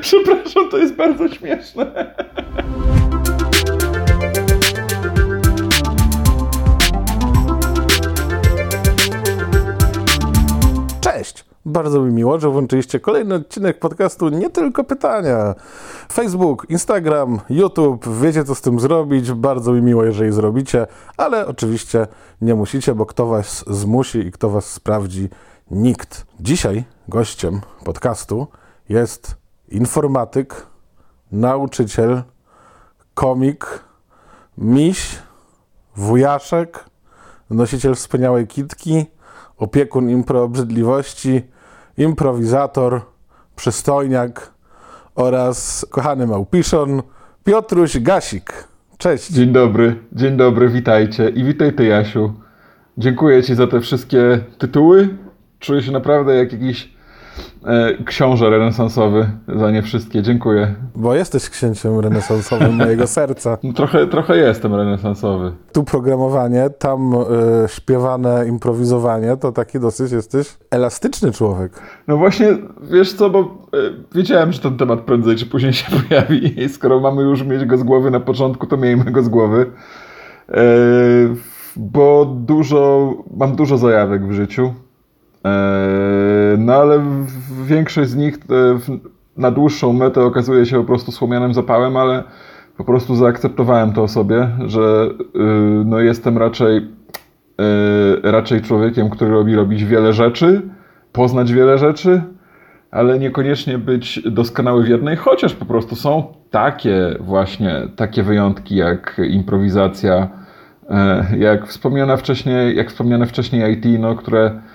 Przepraszam, to jest bardzo śmieszne. Cześć! Bardzo mi miło, że włączyliście kolejny odcinek podcastu Nie Tylko Pytania. Facebook, Instagram, YouTube, wiecie co z tym zrobić. Bardzo mi miło, jeżeli zrobicie, ale oczywiście nie musicie, bo kto was zmusi i kto was sprawdzi? Nikt. Dzisiaj gościem podcastu jest informatyk, nauczyciel, komik, miś, wujaszek, nosiciel wspaniałej kitki, opiekun impro obrzydliwości, improwizator, przystojniak oraz kochany małpiszon Piotruś Gasik. Cześć. Dzień dobry, dzień dobry, witajcie i witaj ty Jasiu. Dziękuję ci za te wszystkie tytuły. Czuję się naprawdę jak jakiś e, książę renesansowy za nie wszystkie. Dziękuję. Bo jesteś księciem renesansowym mojego serca. No, trochę, trochę jestem renesansowy. Tu programowanie, tam y, śpiewane improwizowanie, to taki dosyć jesteś elastyczny człowiek. No właśnie, wiesz co, bo e, wiedziałem, że ten temat prędzej czy później się pojawi i skoro mamy już mieć go z głowy na początku, to miejmy go z głowy. E, bo dużo, mam dużo zajawek w życiu. E, no ale większość z nich e, na dłuższą metę okazuje się po prostu słomianym zapałem, ale po prostu zaakceptowałem to sobie, że y, no jestem raczej, raczej człowiekiem, który robi robić wiele rzeczy, poznać wiele rzeczy, ale niekoniecznie być doskonały w jednej, chociaż po prostu są takie właśnie, takie wyjątki jak improwizacja, e, jak wspomniane wcześniej, jak wspomniane wcześniej IT, no, które e, e,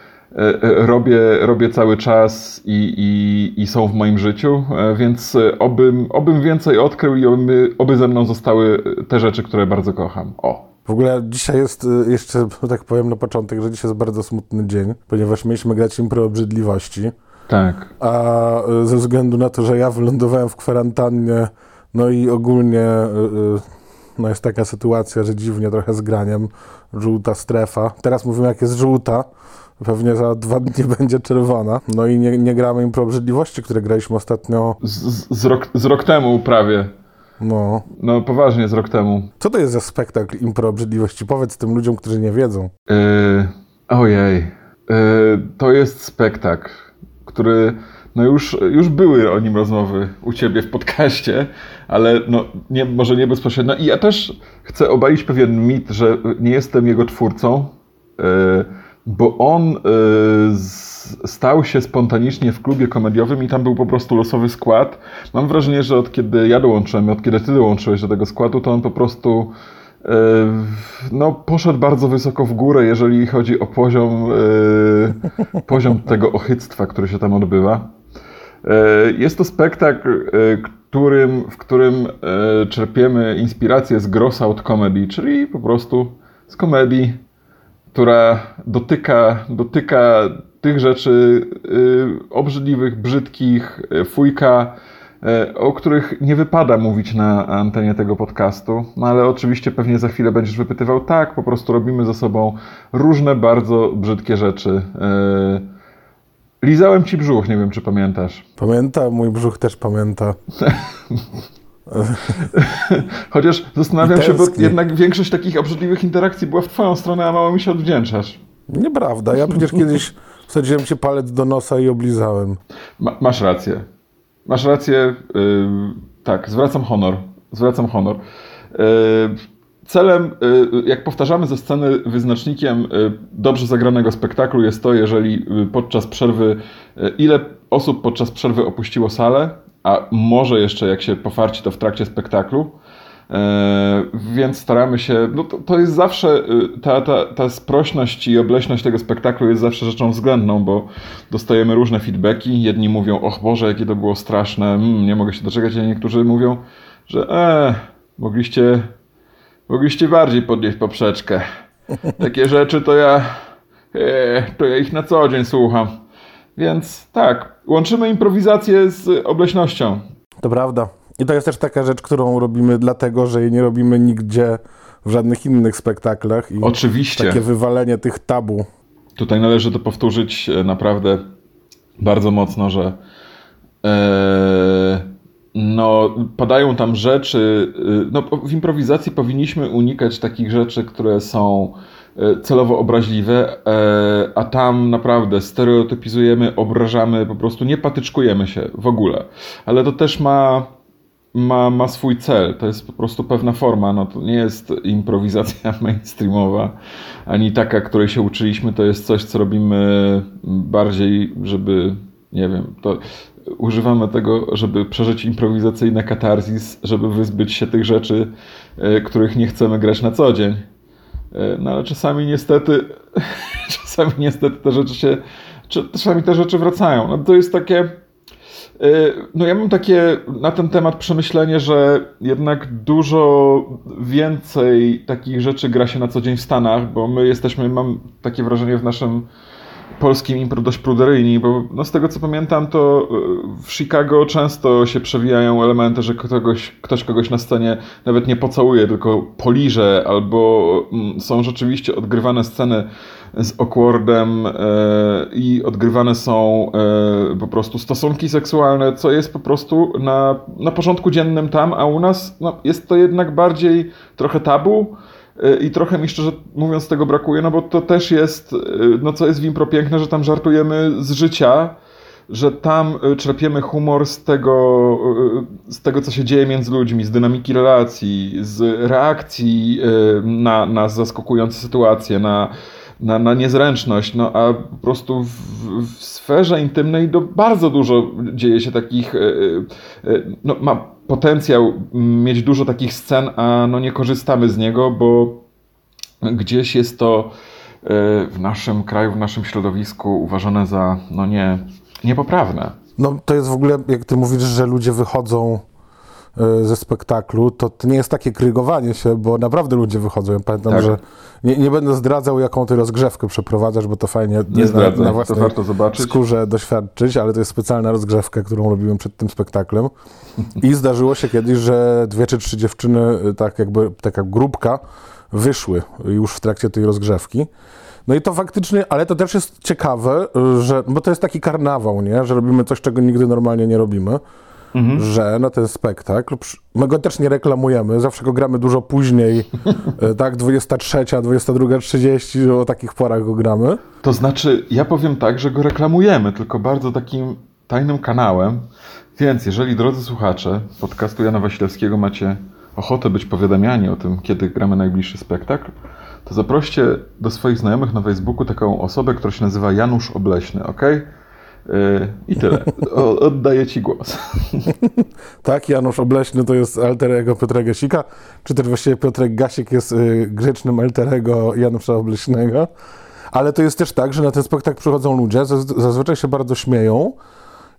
robię, robię cały czas i, i, i są w moim życiu, e, więc e, obym, obym więcej odkrył i oby, oby ze mną zostały te rzeczy, które bardzo kocham. O. W ogóle dzisiaj jest jeszcze, tak powiem na początek, że dzisiaj jest bardzo smutny dzień, ponieważ mieliśmy grać impro obrzydliwości. Tak. A ze względu na to, że ja wylądowałem w kwarantannie, no i ogólnie no jest taka sytuacja, że dziwnie trochę z graniem, żółta strefa. Teraz mówimy, jak jest żółta, pewnie za dwa dni będzie czerwona. No i nie, nie gramy im pro obrzydliwości, które graliśmy ostatnio. Z, z, z, rok, z rok temu prawie. No. No poważnie, z rok temu. Co to jest za spektakl impro obrzydliwości? Powiedz tym ludziom, którzy nie wiedzą. Yy, ojej. Yy, to jest spektakl, który. No już, już były o nim rozmowy u ciebie w podcaście, ale no nie, może nie bezpośrednio. I ja też chcę obalić pewien mit, że nie jestem jego twórcą, yy, bo on z, stał się spontanicznie w klubie komediowym i tam był po prostu losowy skład. Mam wrażenie, że od kiedy ja dołączyłem, od kiedy ty dołączyłeś do tego składu, to on po prostu e, no, poszedł bardzo wysoko w górę, jeżeli chodzi o poziom, e, poziom tego ochyctwa, który się tam odbywa. E, Jest to spektakl, e, którym, w którym e, czerpiemy inspirację z gross out comedy, czyli po prostu z komedii, która dotyka, dotyka tych rzeczy y, obrzydliwych, brzydkich, y, fujka, y, o których nie wypada mówić na antenie tego podcastu. No ale oczywiście pewnie za chwilę będziesz wypytywał, tak, po prostu robimy ze sobą różne bardzo brzydkie rzeczy. Lizałem ci brzuch, nie wiem czy pamiętasz. Pamięta, mój brzuch też pamięta. Chociaż zastanawiam się, bo jednak większość takich obrzydliwych interakcji była w twoją stronę, a mało mi się odwdzięczasz. Nieprawda, ja przecież kiedyś wsadziłem ci palec do nosa i oblizałem. Ma, masz rację. Masz rację. Yy, tak, zwracam honor. Zwracam honor. Yy, celem, yy, jak powtarzamy ze sceny, wyznacznikiem yy, dobrze zagranego spektaklu jest to, jeżeli yy, podczas przerwy, ile osób podczas przerwy opuściło salę, a może jeszcze jak się pofarci to w trakcie spektaklu. E, Więc staramy się, no to, to jest zawsze, y, ta, ta, ta sprośność i obleśność tego spektaklu jest zawsze rzeczą względną, bo dostajemy różne feedbacki. Jedni mówią, och Boże, jakie to było straszne, mm, nie mogę się doczekać, a niektórzy mówią, że e, mogliście, mogliście bardziej podnieść poprzeczkę. Takie rzeczy to ja, e, to ja ich na co dzień słucham. Więc tak, łączymy improwizację z obleśnością. To prawda. I to jest też taka rzecz, którą robimy dlatego, że jej nie robimy nigdzie w żadnych innych spektaklach. I Oczywiście. takie wywalenie tych tabu. tutaj należy to powtórzyć e, naprawdę bardzo mocno, że e, no, padają tam rzeczy. e, No, w improwizacji powinniśmy unikać takich rzeczy, które są celowo obraźliwe, e, a tam naprawdę stereotypizujemy, obrażamy, po prostu nie patyczkujemy się w ogóle. Ale to też ma ma, ma swój cel. To jest po prostu pewna forma. No, to nie jest improwizacja mainstreamowa, ani taka, której się uczyliśmy. To jest coś, co robimy bardziej, żeby, nie wiem, to używamy tego, żeby przeżyć improwizacyjne katarzis, żeby wyzbyć się tych rzeczy, e, których nie chcemy grać na co dzień. E, No ale czasami niestety, czasami niestety te rzeczy się, czasami te rzeczy wracają. No, to jest takie, Y, No ja mam takie na ten temat przemyślenie, że jednak dużo więcej takich rzeczy gra się na co dzień w Stanach, bo my jesteśmy, mam takie wrażenie w naszym polskim impro dość pruderyjni, bo no z tego co pamiętam, to y, w Chicago często się przewijają elementy, że kogoś, ktoś kogoś na scenie nawet nie pocałuje, tylko poliże, albo mm, są rzeczywiście odgrywane sceny z awkwardem e, i odgrywane są e, po prostu stosunki seksualne, co jest po prostu na, na porządku dziennym tam, a u nas no, jest to jednak bardziej trochę tabu. I trochę mi szczerze mówiąc tego brakuje, no bo to też jest, e, no co jest w impro piękne, że tam żartujemy z życia, że tam e, czerpiemy humor z tego, e, z tego, co się dzieje między ludźmi, z dynamiki relacji, z reakcji na, na zaskakujące sytuacje, na, na, na niezręczność, no a po prostu w, w sferze intymnej do bardzo dużo dzieje się takich, e, e, no ma potencjał mieć dużo takich scen, a no nie korzystamy z niego, bo gdzieś jest to e, w naszym kraju, w naszym środowisku uważane za no nie, niepoprawne. No to jest w ogóle, jak ty mówisz, że ludzie wychodzą e, ze spektaklu, to, to nie jest takie krygowanie się, bo naprawdę ludzie wychodzą. Ja pamiętam, Tak. że nie, nie będę zdradzał, jaką ty rozgrzewkę przeprowadzasz, bo to fajnie Nie na, na własnej warto zobaczyć. skórze doświadczyć, ale to jest specjalna rozgrzewka, którą robiłem przed tym spektaklem. I zdarzyło się kiedyś, że dwie czy trzy dziewczyny, e, tak jakby taka grupka, wyszły już w trakcie tej rozgrzewki. No i to faktycznie, ale to też jest ciekawe, że, bo to jest taki karnawał, nie? że robimy coś, czego nigdy normalnie nie robimy, że na ten spektakl, my go też nie reklamujemy, zawsze go gramy dużo później, e, tak, 23, 22.30, o takich porach go gramy. To znaczy, ja powiem tak, że go reklamujemy, tylko bardzo takim tajnym kanałem. Więc jeżeli, drodzy słuchacze podcastu Jana Wasilewskiego macie ochotę być powiadamiani o tym, kiedy gramy najbliższy spektakl, to zaproście do swoich znajomych na Facebooku taką osobę, która się nazywa Janusz Obleśny, ok? I tyle. O, oddaję Ci głos. Tak, Janusz Obleśny to jest alter ego Piotra Gasika, czy też właściwie Piotrek Gasik jest y, grzecznym alter ego Janusza Obleśnego. Ale to jest też tak, że na ten spektakl przychodzą ludzie, zaz- zazwyczaj się bardzo śmieją.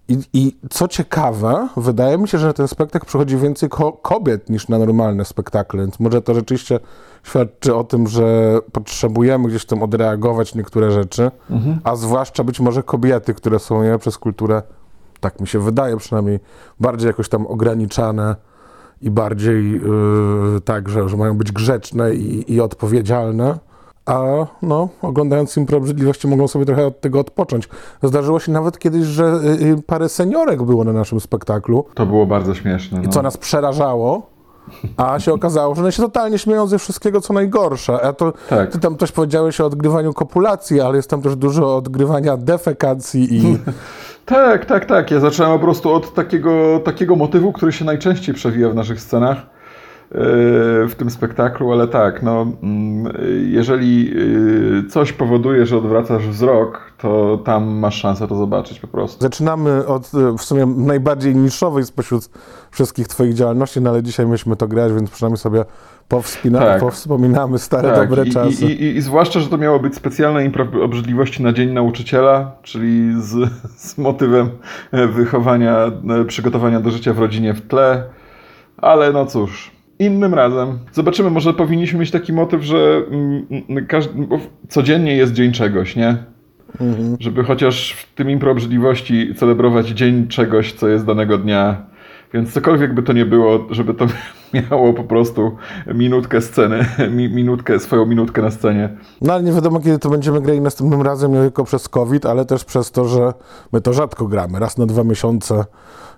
I, I co ciekawe, wydaje mi się, że na ten spektakl przychodzi więcej ko- kobiet niż na normalne spektakle, więc może to rzeczywiście świadczy o tym, że potrzebujemy gdzieś tam odreagować niektóre rzeczy, a zwłaszcza być może kobiety, które są nie, przez kulturę, tak mi się wydaje przynajmniej, bardziej jakoś tam ograniczane i bardziej yy, tak, że, że mają być grzeczne i, i odpowiedzialne. A no, oglądając impro obrzydliwości mogą sobie trochę od tego odpocząć. Zdarzyło się nawet kiedyś, że y, y, parę seniorek było na naszym spektaklu, To było bardzo śmieszne. No. co nas przerażało, a się okazało, że one się totalnie śmieją ze wszystkiego, co najgorsze. A to Tak. ty tam coś powiedziałeś o odgrywaniu kopulacji, ale jest tam też dużo odgrywania defekacji i Tak, tak, tak. Ja zacząłem po prostu od takiego, takiego motywu, który się najczęściej przewija w naszych scenach w tym spektaklu, ale tak, no, mm, jeżeli yy, coś powoduje, że odwracasz wzrok, to tam masz szansę to zobaczyć po prostu. Zaczynamy od e, w sumie najbardziej niszowej spośród wszystkich Twoich działalności, no ale dzisiaj myśmy to grać, więc przynajmniej sobie powspina- Tak. powspominamy stare, Tak, dobre i, czasy. I, i, I zwłaszcza, że to miało być specjalne impro obrzydliwości na Dzień Nauczyciela, czyli z, z motywem e, wychowania, e, przygotowania do życia w rodzinie w tle. Ale no cóż, innym razem. Zobaczymy, może powinniśmy mieć taki motyw, że mm, mm, każdy, codziennie jest dzień czegoś, nie? Mhm. Żeby chociaż w tym impro celebrować dzień czegoś, co jest danego dnia. Więc cokolwiek by to nie było, żeby to miało po prostu minutkę sceny, mi, minutkę, swoją minutkę na scenie. No ale nie wiadomo, kiedy to będziemy grali następnym razem, nie tylko przez COVID, ale też przez to, że my to rzadko gramy. Raz na dwa miesiące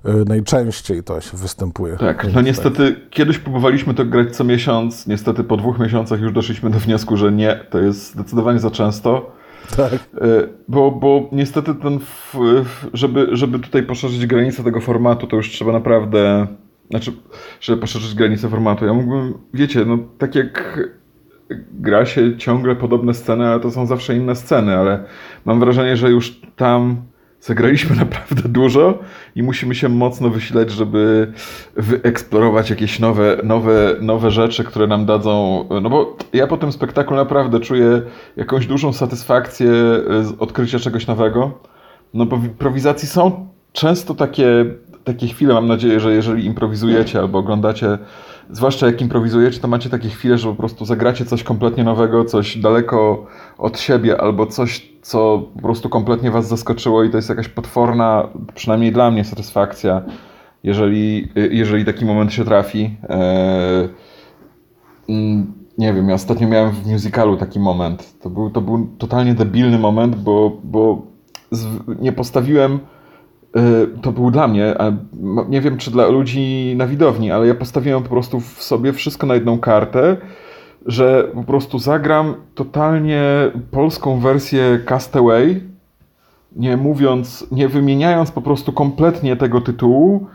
y, najczęściej to się występuje. Tak, no niestety kiedyś próbowaliśmy to grać co miesiąc, niestety po dwóch miesiącach już doszliśmy do wniosku, że nie, to jest zdecydowanie za często. Tak. E, Bo, bo niestety ten, żeby, żeby tutaj poszerzyć granice tego formatu, to już trzeba naprawdę, znaczy, żeby poszerzyć granice formatu, ja mógłbym, wiecie, no tak jak gra się ciągle podobne sceny, ale to są zawsze inne sceny, ale mam wrażenie, że już tam zagraliśmy naprawdę dużo i musimy się mocno wysilać, żeby wyeksplorować jakieś nowe, nowe, nowe rzeczy, które nam dadzą. No bo ja po tym spektaklu naprawdę czuję jakąś dużą satysfakcję z odkrycia czegoś nowego. No bo w improwizacji są często takie, takie chwile, mam nadzieję, że jeżeli improwizujecie albo oglądacie, zwłaszcza jak improwizujecie, to macie takie chwile, że po prostu zagracie coś kompletnie nowego, coś daleko od siebie, albo coś, co po prostu kompletnie was zaskoczyło i to jest jakaś potworna, przynajmniej dla mnie, satysfakcja, jeżeli, jeżeli taki moment się trafi. Eee, mm, nie wiem, ja ostatnio miałem w musicalu taki moment. To był, to był totalnie debilny moment, bo, bo nie postawiłem. Y, To był dla mnie, nie wiem czy dla ludzi na widowni, ale ja postawiłem po prostu w sobie wszystko na jedną kartę, że po prostu zagram totalnie polską wersję Castaway, nie mówiąc, nie wymieniając po prostu kompletnie tego tytułu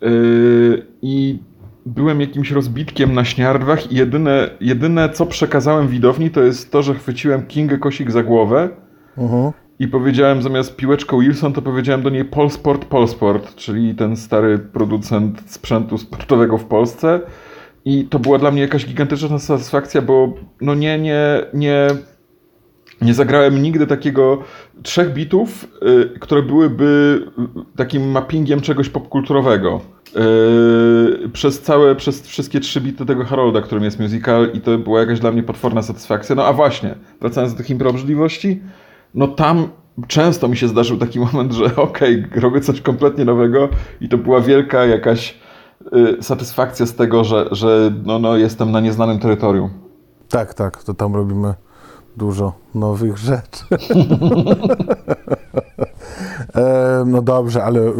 yy, i byłem jakimś rozbitkiem na śniardwach i jedyne, jedyne co przekazałem widowni to jest to, że chwyciłem Kingę Kosik za głowę Mhm. I powiedziałem zamiast piłeczką Wilson, to powiedziałem do niej Polsport Polsport, czyli ten stary producent sprzętu sportowego w Polsce. I to była dla mnie jakaś gigantyczna satysfakcja, bo no nie, nie, nie, nie zagrałem nigdy takiego trzech bitów, y, które byłyby takim mappingiem czegoś popkulturowego. Y, przez całe, przez wszystkie trzy bity tego Harolda, którym jest musical i to była jakaś dla mnie potworna satysfakcja. No a właśnie, wracając do tych impro obrzydliwości, no tam często mi się zdarzył taki moment, że okej, robię coś kompletnie nowego i to była wielka jakaś y, satysfakcja z tego, że, że no, no, jestem na nieznanym terytorium. Tak, tak, to tam robimy dużo nowych rzeczy. e, no dobrze, ale e,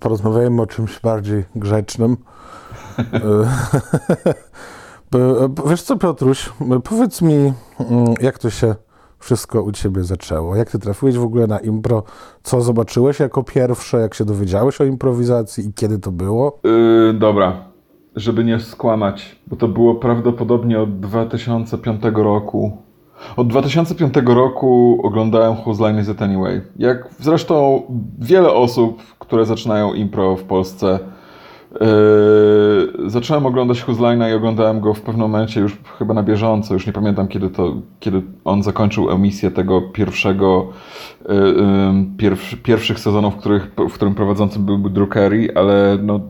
porozmawiajmy o czymś bardziej grzecznym. E, e, wiesz co, Piotruś, powiedz mi, mm, jak to się wszystko u ciebie zaczęło? Jak ty trafiłeś w ogóle na impro? Co zobaczyłeś jako pierwsze? Jak się dowiedziałeś o improwizacji i kiedy to było? Yy, dobra, żeby nie skłamać, bo to było prawdopodobnie od 2005 roku. Od 2005 roku oglądałem Whose Line Is It Anyway. Jak zresztą wiele osób, które zaczynają impro w Polsce, Yy, zacząłem oglądać Whose Line'a i oglądałem go w pewnym momencie już chyba na bieżąco. Już nie pamiętam, kiedy, to, kiedy on zakończył emisję tego pierwszego, yy, yy, pierw, pierwszych sezonów, w, których, w którym prowadzącym był Drew ale no,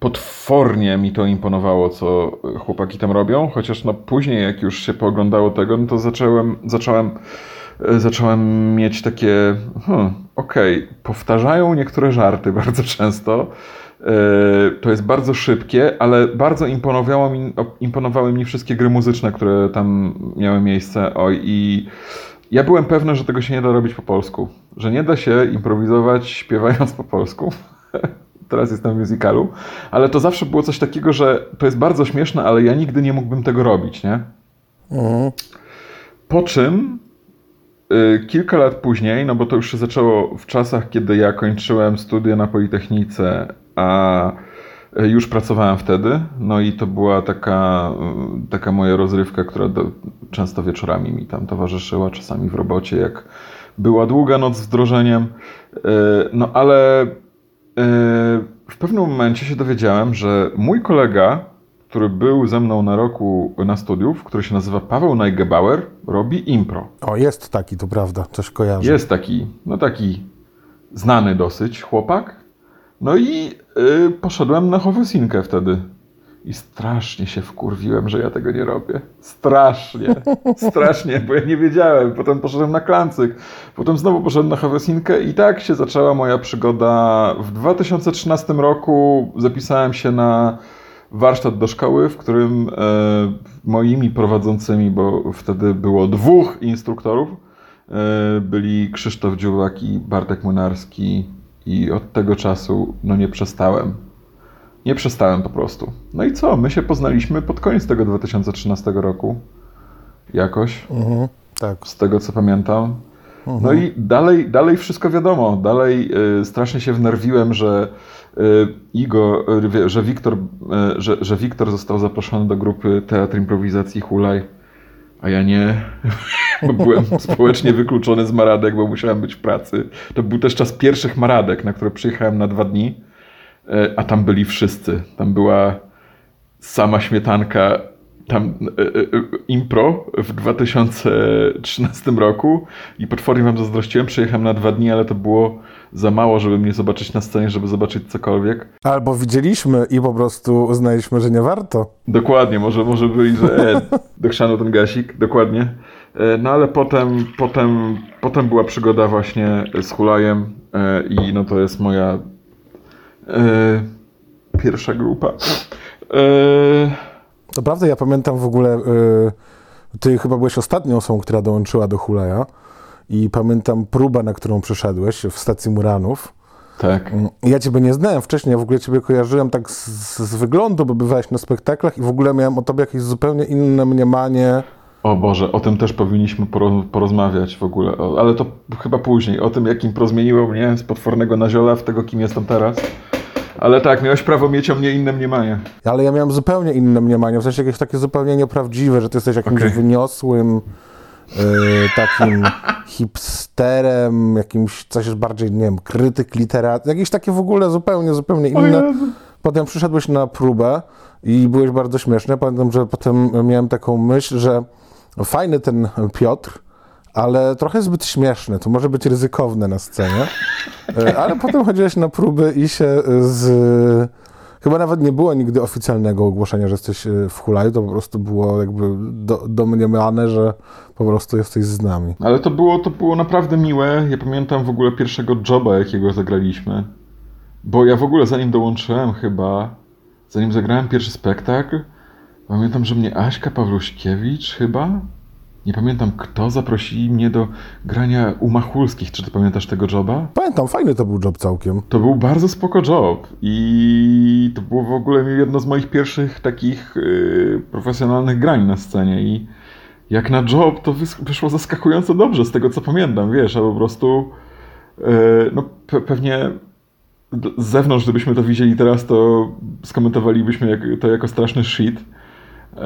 potwornie mi to imponowało, co chłopaki tam robią, chociaż no później, jak już się pooglądało tego, no to zacząłem, zacząłem, e, zacząłem mieć takie, hmm, okej, powtarzają niektóre żarty bardzo często, to jest bardzo szybkie, ale bardzo imponowało mi, imponowały mi wszystkie gry muzyczne, które tam miały miejsce. Oj, i ja byłem pewny, że tego się nie da robić po polsku. Że nie da się improwizować śpiewając po polsku. Teraz jestem w musicalu. Ale to zawsze było coś takiego, że to jest bardzo śmieszne, ale ja nigdy nie mógłbym tego robić, nie? Mhm. Po czym y, kilka lat później, no bo to już się zaczęło w czasach, kiedy ja kończyłem studia na Politechnice, a y, już pracowałem wtedy, no i to była taka, y, taka moja rozrywka, która do, często wieczorami mi tam towarzyszyła, czasami w robocie, jak była długa noc z wdrożeniem. Y, No ale w pewnym momencie się dowiedziałem, że mój kolega, który był ze mną na roku na studiów, który się nazywa Paweł Najgebauer, robi impro. O, jest taki, to prawda, coś kojarzę. Jest taki, no taki znany dosyć chłopak. No i y, poszedłem na Howesinkę wtedy. I strasznie się wkurwiłem, że ja tego nie robię. Strasznie, strasznie, bo ja nie wiedziałem. Potem poszedłem na klancyk, potem znowu poszedłem na Howesinkę i tak się zaczęła moja przygoda. W 2013 roku zapisałem się na warsztat do szkoły, w którym e, moimi prowadzącymi, bo wtedy było dwóch instruktorów, e, byli Krzysztof Dziułak i Bartek Młynarski i od tego czasu no nie przestałem. Nie przestałem po prostu. No i co? My się poznaliśmy pod koniec tego 2013 roku. Jakoś. Mhm, tak. Z tego co pamiętam. No i dalej, dalej wszystko wiadomo. Dalej y, strasznie się wnerwiłem, że y, Igo, y, że Wiktor, y, że, że Wiktor został zaproszony do grupy Teatr Improwizacji Hulaj, a ja nie, byłem społecznie wykluczony z maradek, bo musiałem być w pracy. To był też czas pierwszych maradek, na które przyjechałem na dwa dni, y, a tam byli wszyscy. Tam była sama śmietanka tam e, e, impro w 2013 roku i potwornie wam zazdrościłem, przyjechałem na dwa dni, ale to było za mało, żeby mnie zobaczyć na scenie, żeby zobaczyć cokolwiek. Albo widzieliśmy i po prostu uznaliśmy, że nie warto. Dokładnie, może, może byli, że e, ten gasik, dokładnie. E, no ale potem, potem, potem była przygoda właśnie z Hulajem e, i no to jest moja e, pierwsza grupa. To prawda, ja pamiętam w ogóle, ty chyba byłeś ostatnią osobą, która dołączyła do Hulaja i pamiętam próbę, na którą przyszedłeś w stacji Muranów. tak. Ja ciebie nie znałem wcześniej, ja w ogóle ciebie kojarzyłem tak z, z wyglądu, bo bywałeś na spektaklach i w ogóle miałem o tobie jakieś zupełnie inne mniemanie. O Boże, o tym też powinniśmy poro- porozmawiać w ogóle, ale to chyba później, o tym jakim prozmieniło mnie z potwornego naziola w tego, kim jestem teraz. Ale tak, miałeś prawo mieć o mnie inne mniemanie. Ale ja miałem zupełnie inne mniemanie, w sensie jakieś takie zupełnie nieprawdziwe, że ty jesteś jakimś Okej. wyniosłym, y, takim hipsterem, jakimś coś bardziej, nie wiem, krytyk literat, jakieś takie w ogóle zupełnie, zupełnie inne. Potem przyszedłeś na próbę i byłeś bardzo śmieszny. Pamiętam, że potem miałem taką myśl, że fajny ten Piotr, ale trochę zbyt śmieszny. To może być ryzykowne na scenie. E, Ale potem chodziłeś na próby i się z... Chyba nawet nie było nigdy oficjalnego ogłoszenia, że jesteś e, w Hulaju, to po prostu było jakby do, domniemane, że po prostu jesteś z nami. Ale to było, to było naprawdę miłe. Ja pamiętam w ogóle pierwszego joba, jakiego zagraliśmy. Bo ja w ogóle zanim dołączyłem chyba, zanim zagrałem pierwszy spektakl, pamiętam, że mnie Aśka Pawluśkiewicz chyba, nie pamiętam kto, zaprosili mnie do grania u Machulskich. Czy ty pamiętasz tego joba? Pamiętam, fajny to był job całkiem. To był bardzo spoko job i to było w ogóle jedno z moich pierwszych takich yy, profesjonalnych grań na scenie i jak na job to wys- wyszło zaskakująco dobrze z tego co pamiętam, wiesz, a po prostu yy, no pe- pewnie z zewnątrz, gdybyśmy to widzieli teraz, to skomentowalibyśmy to jako straszny shit. Yy,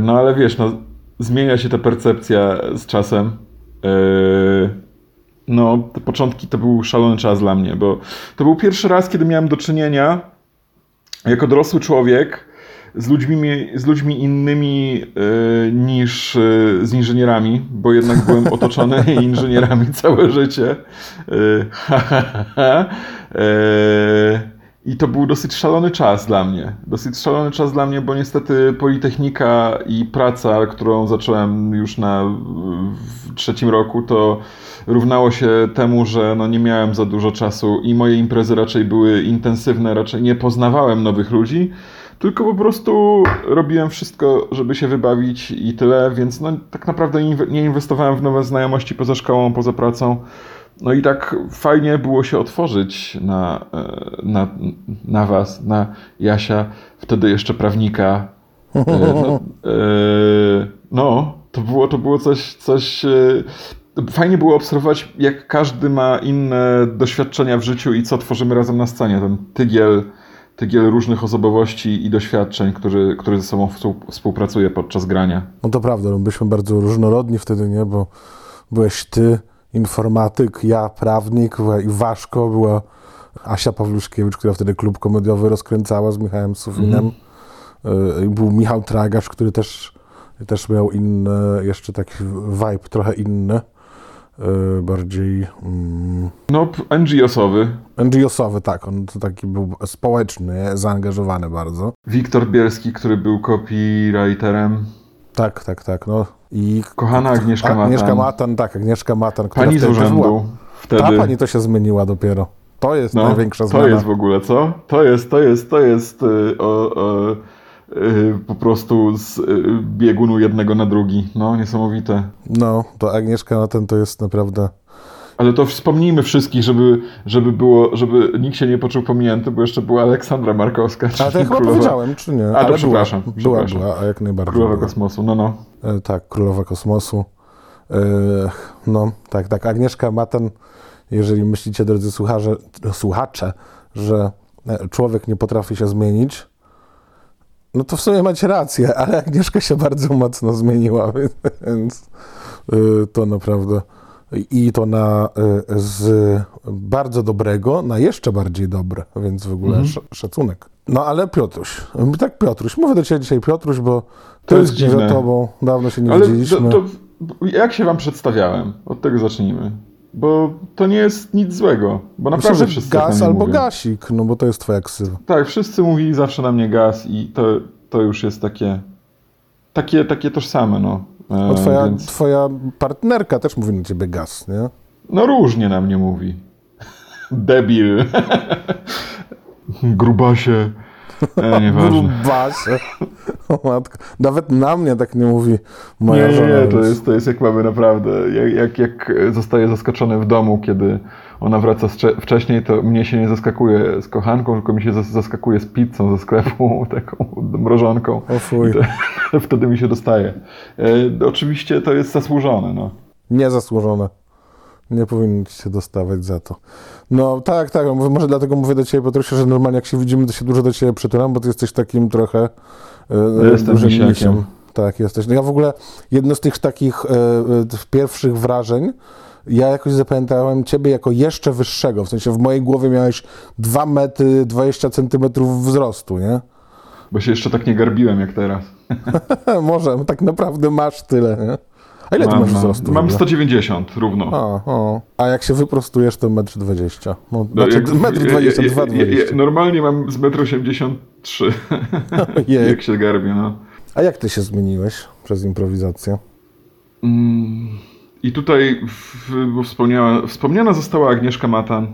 no ale wiesz, no, zmienia się ta percepcja z czasem. Yy, no, te początki to był szalony czas dla mnie, bo to był pierwszy raz, kiedy miałem do czynienia jako dorosły człowiek z ludźmi, z ludźmi innymi e, niż e, z inżynierami, bo jednak byłem otoczony inżynierami całe życie. E, ha, ha, ha, ha. I to był dosyć szalony czas dla mnie. Dosyć szalony czas dla mnie, bo niestety Politechnika i praca, którą zacząłem już na trzecim roku, to równało się temu, że no nie miałem za dużo czasu i moje imprezy raczej były intensywne, raczej nie poznawałem nowych ludzi, tylko po prostu robiłem wszystko, żeby się wybawić i tyle, więc no tak naprawdę nie inwestowałem w nowe znajomości poza szkołą, poza pracą. No i tak fajnie było się otworzyć na, e, na, na was, na Jasia, wtedy jeszcze prawnika. E, No, e, no to było, to było coś, coś Fajnie było obserwować, jak każdy ma inne doświadczenia w życiu i co tworzymy razem na scenie. Ten tygiel, tygiel różnych osobowości i doświadczeń, który, który ze sobą współ- współpracuje podczas grania. No to prawda, no byliśmy bardzo różnorodni wtedy, nie? Bo byłeś ty, informatyk, ja, prawnik, i Waszko, była Asia Pawluszkiewicz, która wtedy klub komediowy rozkręcała z Michałem Sufinem. Y, Był Michał Tragasz, który też, też miał inny, jeszcze taki vibe trochę inny. y, Bardziej mm, No, NGO-sowy. NGO-sowy, tak. On to taki był społeczny, zaangażowany bardzo. Wiktor Bielski, który był copywriterem. Tak, tak, tak. No. I Kochana Agnieszka Matan. Agnieszka Matan, tak, Agnieszka Matan, która Pani z wtedy urzędu. Ta Wtedy. pani to się zmieniła dopiero. To jest No, największa to zmiana. jest w ogóle, co? To jest, to jest, to jest y, o, o, y, po prostu z y, biegunu jednego na drugi. No, niesamowite. No, to Agnieszka na ten to jest naprawdę... Ale to wspomnijmy wszystkich, żeby, żeby było, żeby nikt się nie poczuł pominięty, bo jeszcze była Aleksandra Markowska, Ale to ja czyli chyba królowa, powiedziałem, czy nie? A, to Ale przepraszam, Była, przepraszam. była, a jak najbardziej królowa była. kosmosu. No, no. E, Tak, królowa kosmosu. E, No, tak, tak. Agnieszka Matan, jeżeli myślicie, drodzy słucharze, słuchacze, że e, człowiek nie potrafi się zmienić, no to w sumie macie rację, ale Agnieszka się bardzo mocno zmieniła, więc e, to naprawdę i to na e, z bardzo dobrego na jeszcze bardziej dobre, więc w ogóle sz- szacunek. No ale Piotruś, tak Piotruś, mówię do Ciebie dzisiaj Piotruś, bo to jest za Tobą, dawno się nie Ale widzieliśmy. to, to, jak się wam przedstawiałem? Od tego zacznijmy. Bo to nie jest nic złego. Bo Myślę, naprawdę wszyscy tak gaz albo mówią. gasik, no bo to jest Twoja ksywa. Tak, wszyscy mówili zawsze na mnie gaz i to, to już jest takie, takie, takie tożsame, no. No twoja, więc, twoja partnerka też mówi na Ciebie gaz, nie? no różnie na mnie mówi. Debil. Grubasie. E, nieważne. Grubasie. O matko. Nawet na mnie tak nie mówi moja Nie, żona. nie, to jest, to jest jak mamy naprawdę, jak, jak, jak zostaje zaskoczony w domu, kiedy ona wraca wcze- wcześniej, to mnie się nie zaskakuje z kochanką, tylko mi się zas- zaskakuje z pizzą ze sklepu, taką mrożonką. O fuj. To, wtedy mi się dostaje. E, oczywiście to jest zasłużone, no. Niezasłużone. Nie powinno ci się dostawać za to. No tak, tak, mówię, może dlatego mówię do ciebie, Piotrusiu, że normalnie jak się widzimy, to się dużo do ciebie przytulam, bo ty jesteś takim trochę e, Jestem dużym misiakiem. Tak, jesteś. No ja w ogóle jedno z tych takich e, e, pierwszych wrażeń, ja jakoś zapamiętałem ciebie jako jeszcze wyższego, w sensie w mojej głowie miałeś 2 metry 20 centymetrów wzrostu, nie? Bo się jeszcze tak nie garbiłem jak teraz. Może, tak naprawdę masz tyle, nie? A ile ty Mam, masz mam, wzrostu? mam ogóle? 190 równo. A, o. A jak się wyprostujesz, to 1,20 m. No, No, znaczy, jak- 1,20 m, ja- ja- 2,20 ja- ja- Normalnie mam z 1,83 m, jak się garbię, no. A jak ty się zmieniłeś przez improwizację? Mm, I tutaj w, bo wspomniała, wspomniana została Agnieszka Matan,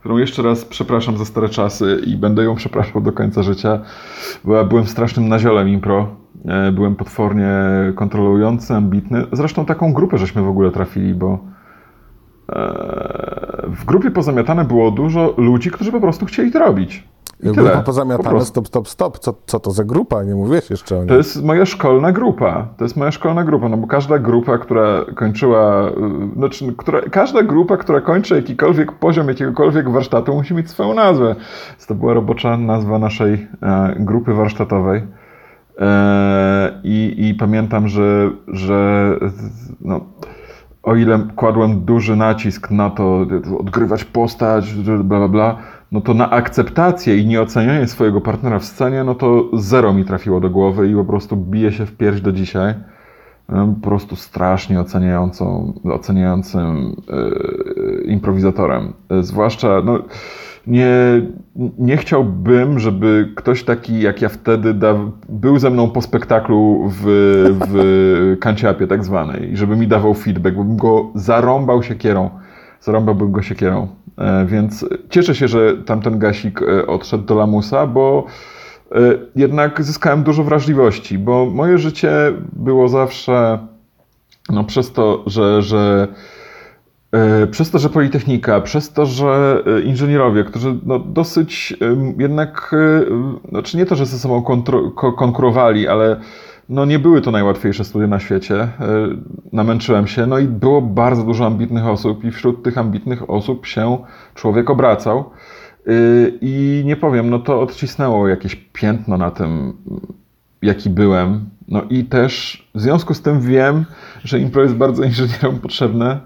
którą jeszcze raz przepraszam za stare czasy i będę ją przepraszał do końca życia. Była, byłem strasznym naziolem impro. E, Byłem potwornie kontrolujący, ambitny. Zresztą taką grupę żeśmy w ogóle trafili, bo e, w grupie pozamiatane było dużo ludzi, którzy po prostu chcieli to robić. Grupa Po pozamiatane, prostu. stop, stop, stop. Co, co to za grupa? Nie mówiłeś jeszcze o niej. To jest moja szkolna grupa. To jest moja szkolna grupa, no bo każda grupa, która kończyła, y, znaczy, która, każda grupa, która kończy jakikolwiek poziom jakiegokolwiek warsztatu, musi mieć swoją nazwę. To była robocza nazwa naszej e, grupy warsztatowej. E, i, I pamiętam, że, że no, o ile kładłem duży nacisk na to, odgrywać postać, bla, bla, bla, no to na akceptację i nieocenianie swojego partnera w scenie, no to zero mi trafiło do głowy i po prostu bije się w pierś do dzisiaj. Po prostu strasznie oceniającą, oceniającym e, improwizatorem. E, zwłaszcza, no, nie, nie chciałbym, żeby ktoś taki jak ja wtedy da, był ze mną po spektaklu w, w kanciapie tak zwanej i żeby mi dawał feedback, bo bym go zarąbał siekierą. Zarąbałbym go siekierą. E, Więc cieszę się, że tamten gasik e, odszedł do lamusa, bo e, jednak zyskałem dużo wrażliwości, bo moje życie było zawsze no, przez to, że, że Przez to, że Politechnika, przez to, że inżynierowie, którzy no, dosyć jednak, znaczy nie to, że ze sobą konkurowali, ale no, nie były to najłatwiejsze studia na świecie. E, Namęczyłem się, no i było bardzo dużo ambitnych osób i wśród tych ambitnych osób się człowiek obracał. E, I nie powiem, no to odcisnęło jakieś piętno na tym, jaki byłem. No i też w związku z tym wiem, że impro jest bardzo inżynierom potrzebne,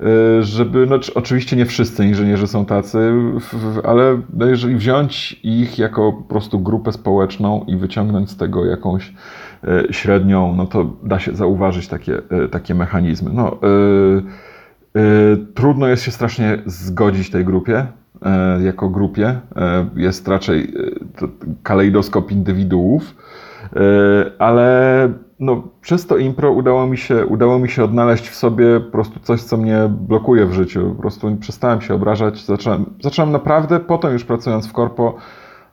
y, żeby, no czy- oczywiście nie wszyscy inżynierzy są tacy, ale no jeżeli wziąć ich jako po prostu grupę społeczną i wyciągnąć z tego jakąś średnią, no to da się zauważyć takie, y, takie mechanizmy. No, y, trudno jest się strasznie zgodzić tej grupie, jako grupie. Jest raczej kalejdoskop indywiduów. ale no, przez to impro udało mi, się, udało mi się odnaleźć w sobie po prostu coś, co mnie blokuje w życiu. Po prostu przestałem się obrażać, zacząłem, zacząłem naprawdę, potem już pracując w korpo,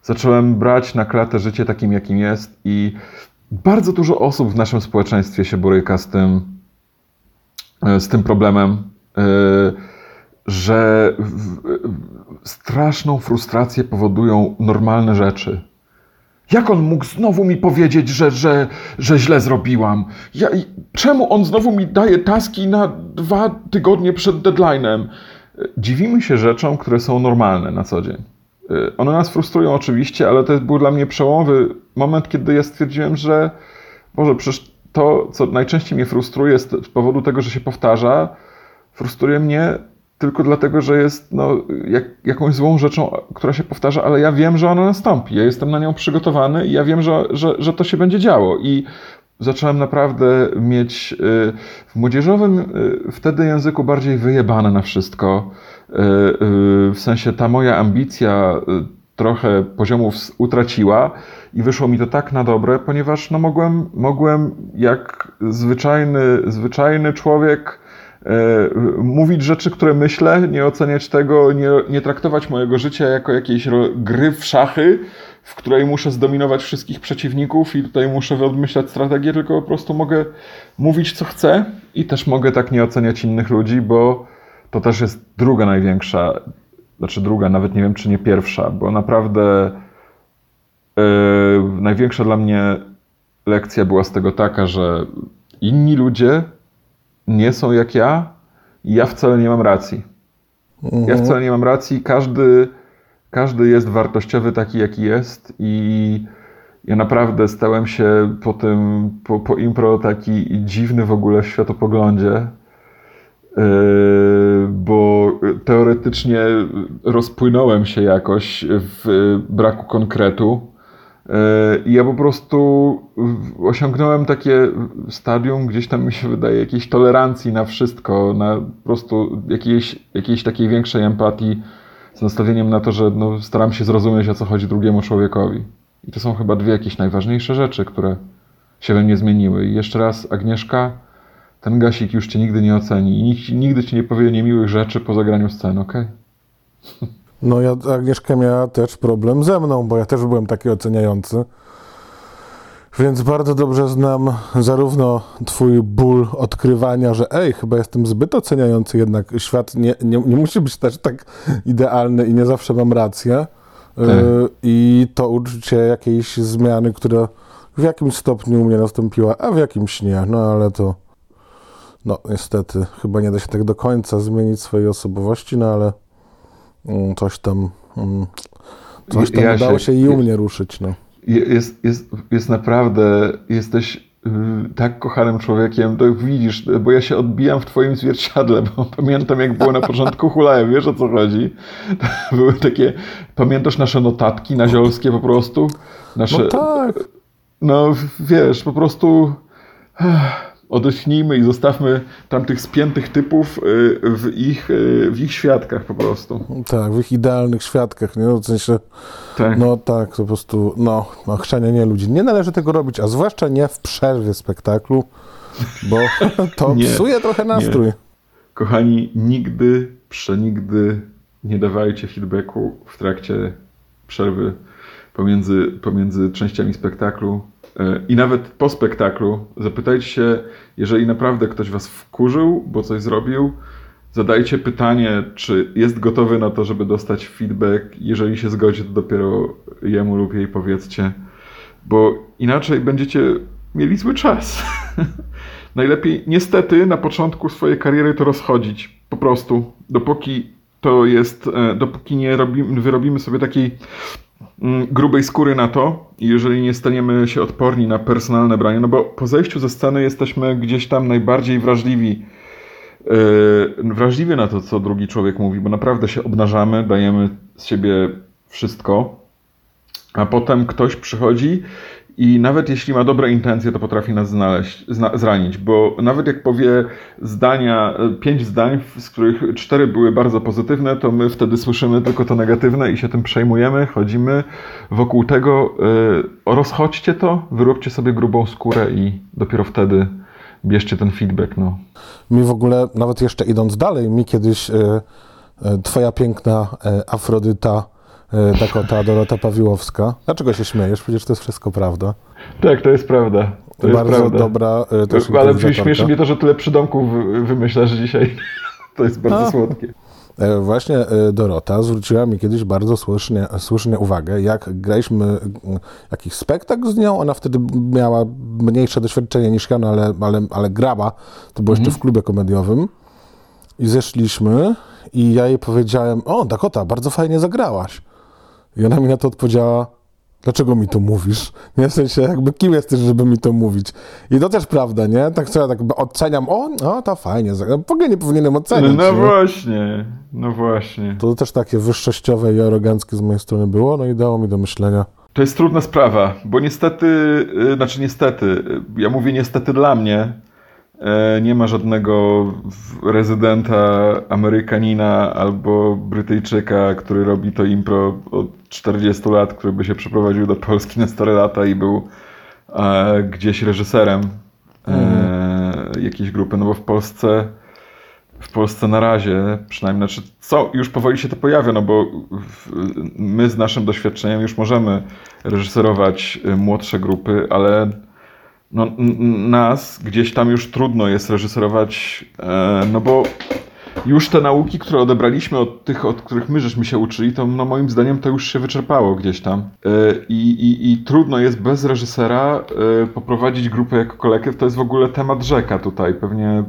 zacząłem brać na klatę życie takim, jakim jest i bardzo dużo osób w naszym społeczeństwie się boryka z tym, z tym problemem, że straszną frustrację powodują normalne rzeczy jak on mógł znowu mi powiedzieć, że, że, że źle zrobiłam? Ja, czemu on znowu mi daje taski na dwa tygodnie przed deadline'em? Dziwimy się rzeczom, które są normalne na co dzień. Y, one nas frustrują oczywiście, ale to był dla mnie przełomowy moment, kiedy ja stwierdziłem, że Boże, przecież to, co najczęściej mnie frustruje z powodu tego, że się powtarza, frustruje mnie tylko dlatego, że jest no, jak, jakąś złą rzeczą, która się powtarza, ale ja wiem, że ona nastąpi. Ja jestem na nią przygotowany i ja wiem, że, że, że to się będzie działo. I zacząłem naprawdę mieć y, w młodzieżowym y, wtedy języku bardziej wyjebane na wszystko. Y, w sensie ta moja ambicja trochę poziomów utraciła i wyszło mi to tak na dobre, ponieważ no mogłem, mogłem jak zwyczajny, zwyczajny człowiek mówić rzeczy, które myślę, nie oceniać tego, nie, nie traktować mojego życia jako jakiejś gry w szachy, w której muszę zdominować wszystkich przeciwników i tutaj muszę odmyślać strategię, tylko po prostu mogę mówić co chcę i też mogę tak nie oceniać innych ludzi, bo to też jest druga największa, znaczy druga, nawet nie wiem czy nie pierwsza, bo naprawdę yy, największa dla mnie lekcja była z tego taka, że inni ludzie nie są jak ja i ja wcale nie mam racji. Mhm. Ja wcale nie mam racji. Każdy, każdy jest wartościowy taki, jaki jest i ja naprawdę stałem się po tym, po, po impro taki dziwny w ogóle w światopoglądzie, yy, bo teoretycznie rozpłynąłem się jakoś w braku konkretu E, I ja po prostu osiągnąłem takie stadium, gdzieś tam mi się wydaje, jakiejś tolerancji na wszystko, na po prostu jakiejś, jakiejś takiej większej empatii z nastawieniem na to, że no, staram się zrozumieć, o co chodzi drugiemu człowiekowi. I to są chyba dwie jakieś najważniejsze rzeczy, które się we mnie zmieniły. I jeszcze raz, Agnieszka, ten gasik już cię nigdy nie oceni i nikt nigdy ci nie powie niemiłych rzeczy po zagraniu okej? Okay? No ja, Agnieszka miała też problem ze mną, bo ja też byłem taki oceniający. Więc bardzo dobrze znam zarówno twój ból odkrywania, że ej, chyba jestem zbyt oceniający, jednak świat nie, nie, nie musi być też tak idealny i nie zawsze mam rację. Tak. Y, I to uczucie jakiejś zmiany, która w jakimś stopniu u mnie nastąpiła, a w jakimś nie. No ale to, no niestety, chyba nie da się tak do końca zmienić swojej osobowości, no ale Mm, coś tam, mm, coś tam ja udało się, się i u mnie ruszyć. No. Jest, jest, jest naprawdę, jesteś y, tak kochanym człowiekiem, to widzisz, bo ja się odbijam w twoim zwierciadle, bo pamiętam jak było na początku hulaje, wiesz o co chodzi? To były takie, pamiętasz nasze notatki naziolskie po prostu? Nasze, no tak. No wiesz, po prostu odetchnijmy i zostawmy tamtych spiętych typów y, w ich, y, w ich świadkach po prostu. Tak, w ich idealnych świadkach, nie? W sensie, tak. no tak, po prostu, no, nie ludzi. Nie należy tego robić, a zwłaszcza nie w przerwie spektaklu, bo to nie, psuje trochę nastrój. Nie. Kochani, nigdy, przenigdy nie dawajcie feedbacku w trakcie przerwy pomiędzy, pomiędzy częściami spektaklu. E, I nawet po spektaklu zapytajcie się, jeżeli naprawdę ktoś was wkurzył, bo coś zrobił, zadajcie pytanie, czy jest gotowy na to, żeby dostać feedback. Jeżeli się zgodzi, to dopiero jemu lub jej powiedzcie, bo inaczej będziecie mieli zły czas. Najlepiej niestety na początku swojej kariery to rozchodzić. Po prostu. Dopóki to jest, e, dopóki nie robimy, wyrobimy sobie takiej grubej skóry na to, jeżeli nie staniemy się odporni na personalne branie, no bo po zejściu ze sceny jesteśmy gdzieś tam najbardziej wrażliwi, yy, wrażliwi na to, co drugi człowiek mówi, bo naprawdę się obnażamy, dajemy z siebie wszystko, a potem ktoś przychodzi I nawet jeśli ma dobre intencje, to potrafi nas znaleźć, zna, zranić, bo nawet jak powie zdania, e, pięć zdań, z których cztery były bardzo pozytywne, to my wtedy słyszymy tylko to negatywne i się tym przejmujemy, chodzimy wokół tego, y, rozchodźcie to, wyróbcie sobie grubą skórę i dopiero wtedy bierzcie ten feedback. No. Mi w ogóle, nawet jeszcze idąc dalej, mi kiedyś y, twoja piękna Afrodyta Dakota Dorota Pawiłowska. Dlaczego się śmiejesz? Przecież to jest wszystko prawda. Tak, to jest prawda. To Bardzo jest prawda. dobra też Ale śmieszy mnie to, że tyle przydomków wymyślasz dzisiaj. To jest bardzo A. słodkie. Właśnie Dorota zwróciła mi kiedyś bardzo słusznie, słusznie uwagę, jak graliśmy jakiś spektakl z nią, ona wtedy miała mniejsze doświadczenie niż ja, no ale, ale, ale graba, to było jeszcze mhm. w klubie komediowym i zeszliśmy i ja jej powiedziałem, o Dakota, bardzo fajnie zagrałaś. I ona mi na to odpowiedziała, dlaczego mi to mówisz? Nie w sensie, jakby kim jesteś, żeby mi to mówić? I to też prawda, nie? Tak co ja tak oceniam, o, no to fajnie, w ogóle nie powinienem oceniać. No, no właśnie, no właśnie. To też takie wyższościowe i aroganckie z mojej strony było, no i dało mi do myślenia. To jest trudna sprawa, bo niestety, y, znaczy niestety, ja mówię niestety dla mnie, nie ma żadnego rezydenta Amerykanina albo Brytyjczyka, który robi to impro od 40 lat, który by się przeprowadził do Polski na 4 lata i był e, gdzieś reżyserem e, mhm. jakiejś grupy. No bo w Polsce w Polsce na razie, przynajmniej, znaczy, co, już powoli się to pojawia, no bo my z naszym doświadczeniem już możemy reżyserować młodsze grupy, ale no, nas gdzieś tam już trudno jest reżyserować, e, no bo już te nauki, które odebraliśmy od tych, od których my żeśmy się uczyli, to no moim zdaniem to już się wyczerpało gdzieś tam. E, I, i, i trudno jest bez reżysera e, poprowadzić grupę jako kolektyw. To jest w ogóle temat rzeka tutaj. Pewnie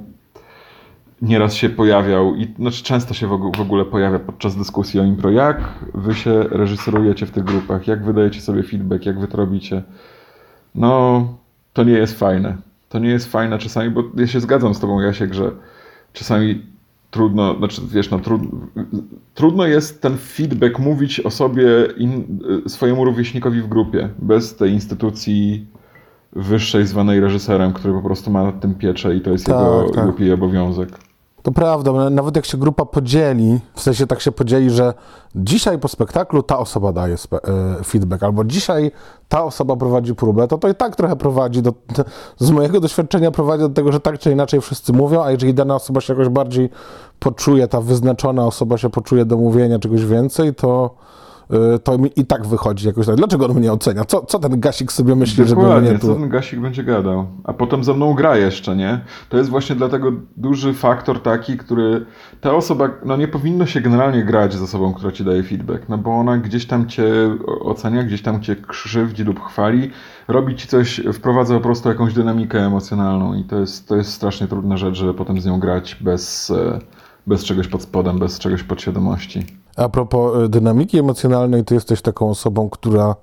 nieraz się pojawiał i znaczy często się w ogóle pojawia podczas dyskusji o impro. Jak wy się reżyserujecie w tych grupach? Jak wydajecie sobie feedback? Jak wy to robicie? No, to nie jest fajne. To nie jest fajne czasami, bo ja się zgadzam z tobą, Jasiek, że czasami trudno, znaczy wiesz, no, trud, trudno jest ten feedback mówić o sobie in, swojemu rówieśnikowi w grupie, bez tej instytucji wyższej zwanej reżyserem, który po prostu ma nad tym pieczę i to jest tak, jego tak. głupi obowiązek. To prawda, nawet jak się grupa podzieli, w sensie tak się podzieli, że dzisiaj po spektaklu ta osoba daje e, feedback, albo dzisiaj ta osoba prowadzi próbę, to to i tak trochę prowadzi, do, z mojego doświadczenia prowadzi do tego, że tak czy inaczej wszyscy mówią, a jeżeli dana osoba się jakoś bardziej poczuje, ta wyznaczona osoba się poczuje do mówienia czegoś więcej, to to mi i tak wychodzi jakoś tak. Dlaczego on mnie ocenia? Co, co ten gasik sobie myśli, Dokładnie, żeby mnie tu... co ten gasik będzie gadał? A potem ze mną gra jeszcze, nie? To jest właśnie dlatego duży faktor taki, który... Ta osoba, no nie powinno się generalnie grać z osobą, która ci daje feedback, no bo ona gdzieś tam cię ocenia, gdzieś tam cię krzywdzi lub chwali, robi ci coś, wprowadza po prostu jakąś dynamikę emocjonalną i to jest, to jest strasznie trudna rzecz, żeby potem z nią grać bez, e, bez czegoś pod spodem, bez czegoś podświadomości. A propos e, dynamiki emocjonalnej, ty jesteś taką osobą, która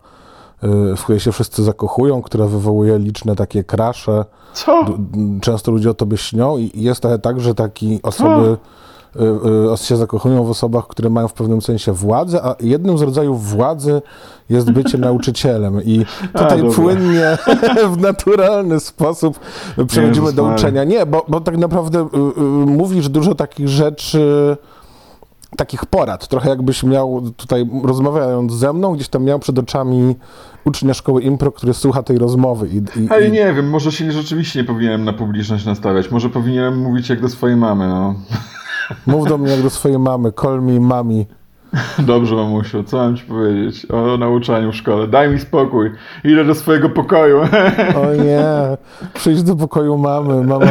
e, w której się wszyscy zakochują, która wywołuje liczne takie krasze. Co? Często ludzie o tobie śnią i jest trochę tak, że takie osoby Co? E, się zakochują w osobach, które mają w pewnym sensie władzę, a jednym z rodzajów władzy jest bycie nauczycielem. I tutaj a, płynnie, w naturalny sposób przechodzimy do uczenia. Nie, bo, bo tak naprawdę y, y, mówisz dużo takich rzeczy takich porad, trochę jakbyś miał tutaj rozmawiając ze mną, gdzieś tam miał przed oczami ucznia szkoły impro, który słucha tej rozmowy. I, i, Ale nie wiem, może się rzeczywiście nie powinienem na publiczność nastawiać, może powinienem mówić jak do swojej mamy, no. Mów do mnie jak do swojej mamy, call me mami. Dobrze, mamusiu, co mam ci powiedzieć o nauczaniu w szkole? Daj mi spokój, idę do swojego pokoju. O nie, przyjdź do pokoju mamy, mama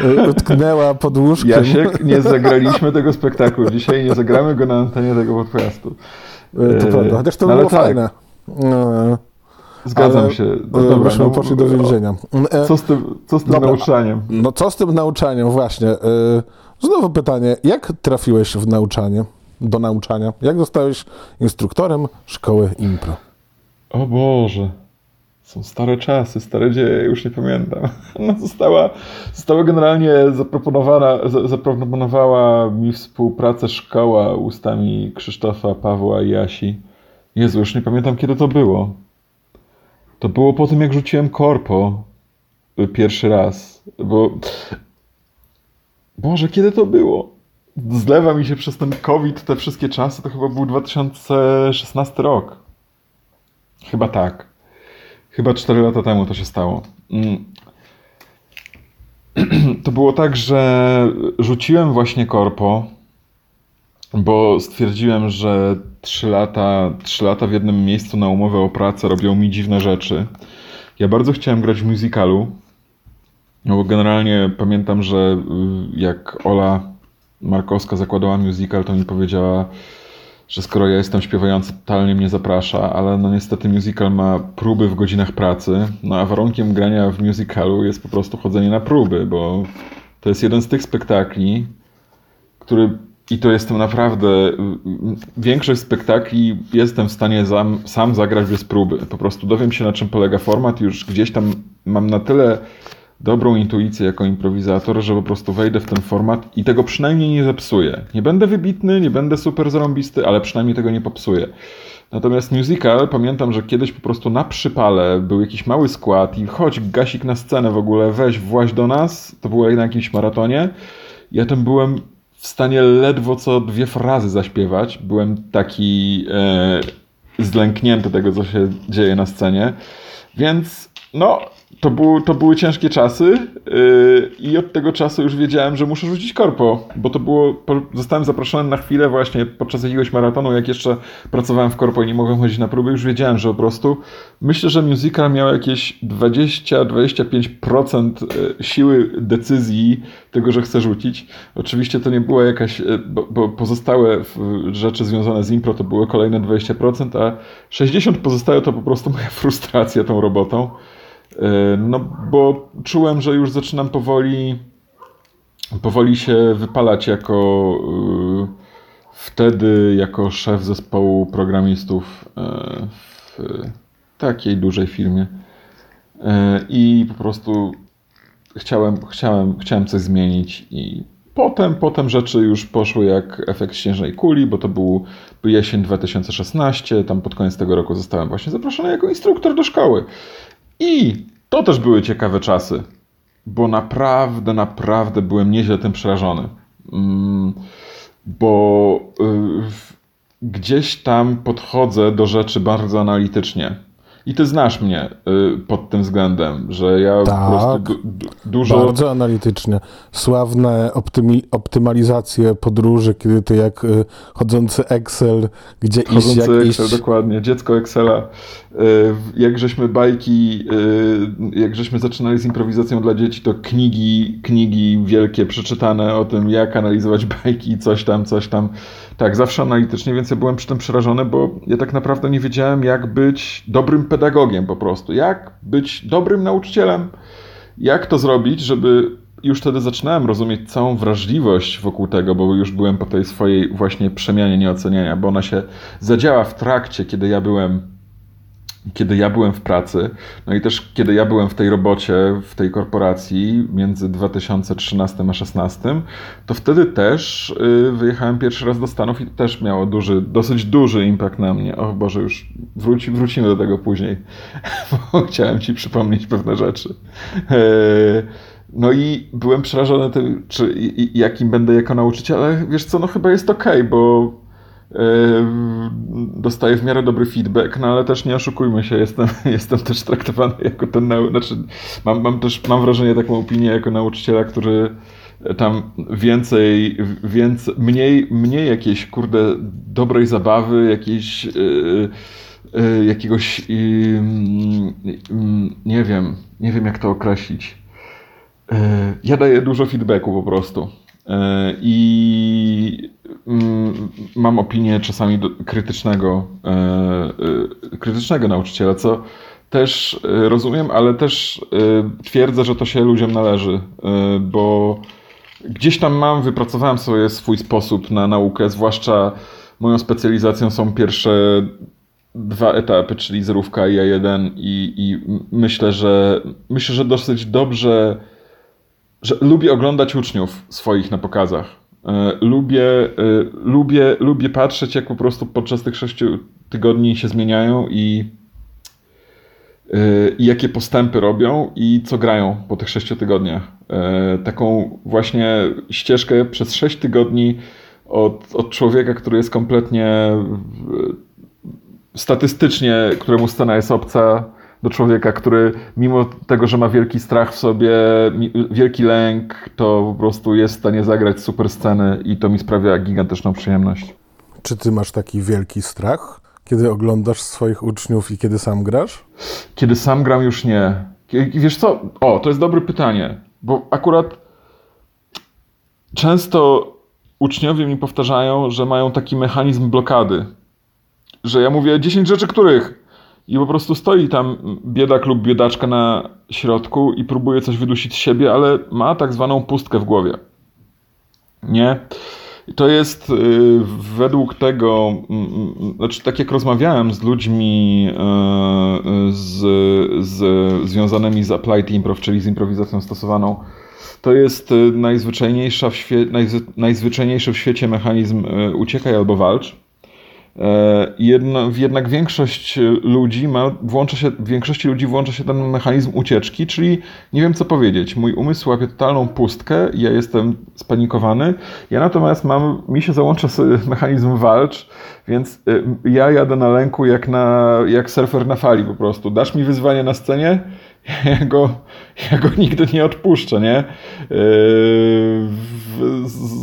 y, utknęła pod łóżkiem. Jasiek, nie zagraliśmy tego spektaklu dzisiaj, nie zagramy go na antenie tego podcastu. Y, to prawda, chociaż to no, było tak. fajne. Zgadzam Ale, się. No, dobra, byśmy no, poszli do więzienia. Co z tym, co z tym dobra, nauczaniem? No co z tym nauczaniem, właśnie. Znowu pytanie, jak trafiłeś w nauczanie? Do nauczania? Jak zostałeś instruktorem szkoły impro? O Boże. Są stare czasy, stare dzieje, już nie pamiętam. No, została, została generalnie zaproponowana, zaproponowała mi współpracę szkoła ustami Krzysztofa, Pawła i Jasi. Jezu, już nie pamiętam kiedy to było. To było po tym, jak rzuciłem korpo y, pierwszy raz, bo Boże, kiedy to było? Zlewa mi się przez ten COVID te wszystkie czasy, to chyba był 2016 rok. Chyba tak. Chyba 4 lata temu to się stało. Mm. To było tak, że rzuciłem właśnie korpo, bo stwierdziłem, że 3 lata, 3 lata w jednym miejscu na umowę o pracę robią mi dziwne rzeczy. Ja bardzo chciałem grać w musicalu, no bo generalnie pamiętam, że y, jak Ola Markowska zakładała musical, to mi powiedziała, że skoro ja jestem śpiewający, totalnie mnie zaprasza, ale no niestety musical ma próby w godzinach pracy, no a warunkiem grania w musicalu jest po prostu chodzenie na próby, bo to jest jeden z tych spektakli, który i to jestem naprawdę. Większość spektakli jestem w stanie sam, sam zagrać bez próby. Po prostu dowiem się, na czym polega format, już gdzieś tam mam na tyle dobrą intuicję jako improwizator, że po prostu wejdę w ten format i tego przynajmniej nie zepsuję. Nie będę wybitny, nie będę super zarąbisty, ale przynajmniej tego nie popsuję. Natomiast musical, pamiętam, że kiedyś po prostu na przypale był jakiś mały skład i chodź Gasik na scenę w ogóle, weź, właź do nas. To było na jakimś maratonie. Ja tam byłem w stanie ledwo co dwie frazy zaśpiewać. Byłem taki e, zlęknięty tego, co się dzieje na scenie. Więc no, to, był, to były ciężkie czasy yy, i od tego czasu już wiedziałem, że muszę rzucić korpo, bo to było, zostałem zaproszony na chwilę właśnie podczas jakiegoś maratonu, jak jeszcze pracowałem w korpo i nie mogłem chodzić na próby, już wiedziałem, że po prostu myślę, że musical miał jakieś 20-25% y, siły decyzji tego, że chcę rzucić. Oczywiście to nie była jakaś, y, bo, bo pozostałe rzeczy związane z impro to były kolejne 20%, a 60% pozostałe to po prostu moja frustracja tą robotą. E, no bo czułem, że już zaczynam powoli, powoli się wypalać jako e, wtedy jako szef zespołu programistów e, w takiej dużej firmie. I po prostu chciałem, chciałem, chciałem coś zmienić i potem, potem rzeczy już poszły jak efekt śnieżnej kuli, bo to był jesień 2016, tam pod koniec tego roku zostałem właśnie zaproszony jako instruktor do szkoły. I to też były ciekawe czasy, bo naprawdę, naprawdę byłem nieźle tym przerażony. Mm, bo y, gdzieś tam podchodzę do rzeczy bardzo analitycznie. I ty znasz mnie y, pod tym względem, że ja tak, po prostu du, du, dużo. Bardzo analitycznie. Sławne optymi, optymalizacje podróży, kiedy ty jak y, chodzący Excel, gdzie chodzący iść, jak Excel, iść. dokładnie, dziecko Excela. Y, jak żeśmy bajki, jak żeśmy zaczynali z improwizacją dla dzieci, to knigi, knigi wielkie przeczytane o tym, jak analizować bajki, coś tam, coś tam. Tak, zawsze analitycznie, więc ja byłem przy tym przerażony, bo ja tak naprawdę nie wiedziałem, jak być dobrym pedagogiem po prostu. Jak być dobrym nauczycielem. Jak to zrobić, żeby już wtedy zaczynałem rozumieć całą wrażliwość wokół tego, bo już byłem po tej swojej właśnie przemianie nieoceniania, bo ona się zadziała w trakcie, kiedy ja byłem kiedy ja byłem w pracy, no i też kiedy ja byłem w tej robocie, w tej korporacji między 2013 a 2016, to wtedy też y, wyjechałem pierwszy raz do Stanów i też miało duży, dosyć duży impact na mnie. O Boże, już wróci, wrócimy do tego później, bo chciałem Ci przypomnieć pewne rzeczy. E, no i byłem przerażony tym, czy, jakim będę jako nauczyciel, ale wiesz co, no chyba jest okej, okay, bo dostaję w miarę dobry feedback, no ale też nie oszukujmy się, jestem, jestem też traktowany jako ten znaczy mam, mam też, mam wrażenie, taką opinię jako nauczyciela, który tam więcej, więcej mniej, mniej jakiejś, kurde, dobrej zabawy, jakiejś, yy, yy, jakiegoś, yy, nie wiem, nie wiem jak to określić. Ja daję dużo feedbacku po prostu. I Mm, mam opinię czasami krytycznego, e, e, krytycznego nauczyciela, co też e, rozumiem, ale też twierdzę, że to się ludziom należy, bo gdzieś tam mam, wypracowałem sobie swój sposób na naukę, zwłaszcza moją specjalizacją są pierwsze dwa etapy, czyli zerówka i A1 i, i myślę, że myślę, że dosyć dobrze, że lubię oglądać uczniów swoich na pokazach E, lubię, e, lubię, lubię patrzeć, jak po prostu podczas tych sześciu tygodni się zmieniają i, i jakie postępy robią i co grają po tych sześciu tygodniach. Taką właśnie ścieżkę przez sześć tygodni od, od człowieka, który jest kompletnie statystycznie, któremu scena jest obca, do człowieka, który mimo tego, że ma wielki strach w sobie, wielki lęk, to po prostu jest w stanie zagrać super sceny i to mi sprawia gigantyczną przyjemność. Czy ty masz taki wielki strach, kiedy oglądasz swoich uczniów i kiedy sam grasz? Kiedy sam gram już nie. Wiesz co? O, to jest dobre pytanie, bo akurat często uczniowie mi powtarzają, że mają taki mechanizm blokady. Że ja mówię 10 rzeczy, których i po prostu stoi tam biedak lub biedaczka na środku i próbuje coś wydusić z siebie, ale ma tak zwaną pustkę w głowie. Nie? I to jest y, według tego, y, znaczy tak jak rozmawiałem z ludźmi y, z, z, związanymi z Applied Improv, czyli z improwizacją stosowaną, to jest najzwyczajniejsza w świe, najzwyczajniejszy w świecie mechanizm uciekaj albo walcz E, jedno, jednak większość ludzi ma, włącza się, większości ludzi włącza się ten mechanizm ucieczki, czyli nie wiem co powiedzieć. Mój umysł łapie totalną pustkę, ja jestem spanikowany. Ja natomiast mam, mi się załącza mechanizm walcz, więc e, ja jadę na lęku jak, na, jak surfer na fali po prostu. Dasz mi wyzwanie na scenie, ja go, ja go nigdy nie odpuszczę, nie? Yy,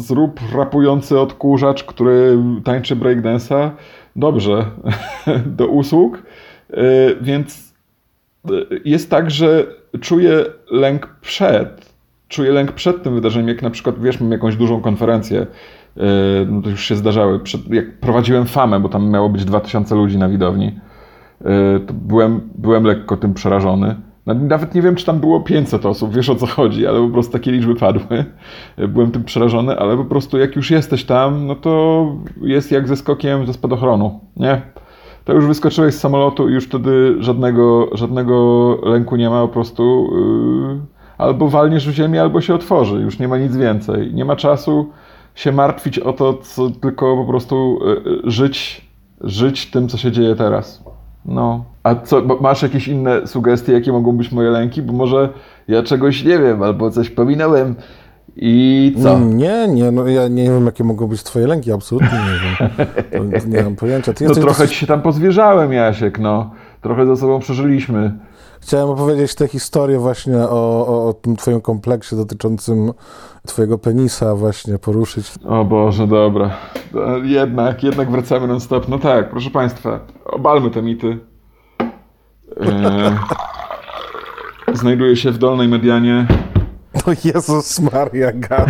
zrób rapujący odkurzacz, który tańczy breakdance'a. Dobrze, do usług. Yy, więc yy, jest tak, że czuję lęk przed. Czuję lęk przed tym wydarzeniem, jak na przykład, wiesz, mam jakąś dużą konferencję, no to już się zdarzały. Przed, jak prowadziłem famę, bo tam miało być 2000 ludzi na widowni, to byłem, byłem lekko tym przerażony. Nawet nie wiem, czy tam było 500 osób, wiesz o co chodzi, ale po prostu takie liczby padły. Byłem tym przerażony, ale po prostu jak już jesteś tam, no to jest jak ze skokiem ze spadochronu, nie? To już wyskoczyłeś z samolotu i już wtedy żadnego, żadnego lęku nie ma, po prostu yy, albo walniesz w ziemię, albo się otworzy, już nie ma nic więcej. Nie ma czasu się martwić o to, co, tylko po prostu yy, żyć, żyć tym, co się dzieje teraz. No. A co, masz jakieś inne sugestie, jakie mogą być moje lęki? Bo może ja czegoś nie wiem, albo coś pominąłem i co? Mm, nie, nie, no ja nie wiem, jakie mogą być twoje lęki, absolutnie nie wiem. nie mam pojęcia. Ty no trochę dosyć... ci się tam pozwierzałem, Jasiek, no. Trochę ze sobą przeżyliśmy. Chciałem opowiedzieć tę historię właśnie o, o, o tym twoim kompleksie dotyczącym twojego penisa właśnie poruszyć. O Boże, dobra. Jednak, jednak wracamy non stop. No tak, proszę Państwa, obalmy te mity. E, znajduje się w dolnej medianie. O Jezus Maria, gaz.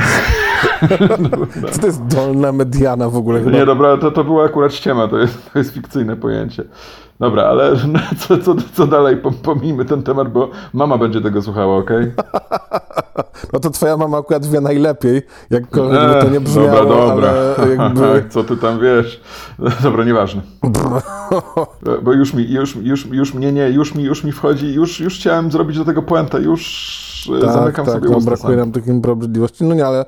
Co to jest dolna mediana w ogóle? Chyba? Nie, dobra, to, to była akurat ściema, to jest, to jest fikcyjne pojęcie. Dobra, ale co, co, co dalej? Pomijmy ten temat, bo mama będzie tego słuchała, ok? No to twoja mama akurat wie najlepiej, jakkolwiek to nie brzmiało, Dobra, dobra. Jakby... Co ty tam wiesz? Dobra, nieważne. Bo już mi, już, już, już mnie nie, już mi, już mi wchodzi, już, już chciałem zrobić do tego puentę, już e, tak, zamykam tak, sobie no, usta brakuje nam takiej nieprawidłowości. No nie, ale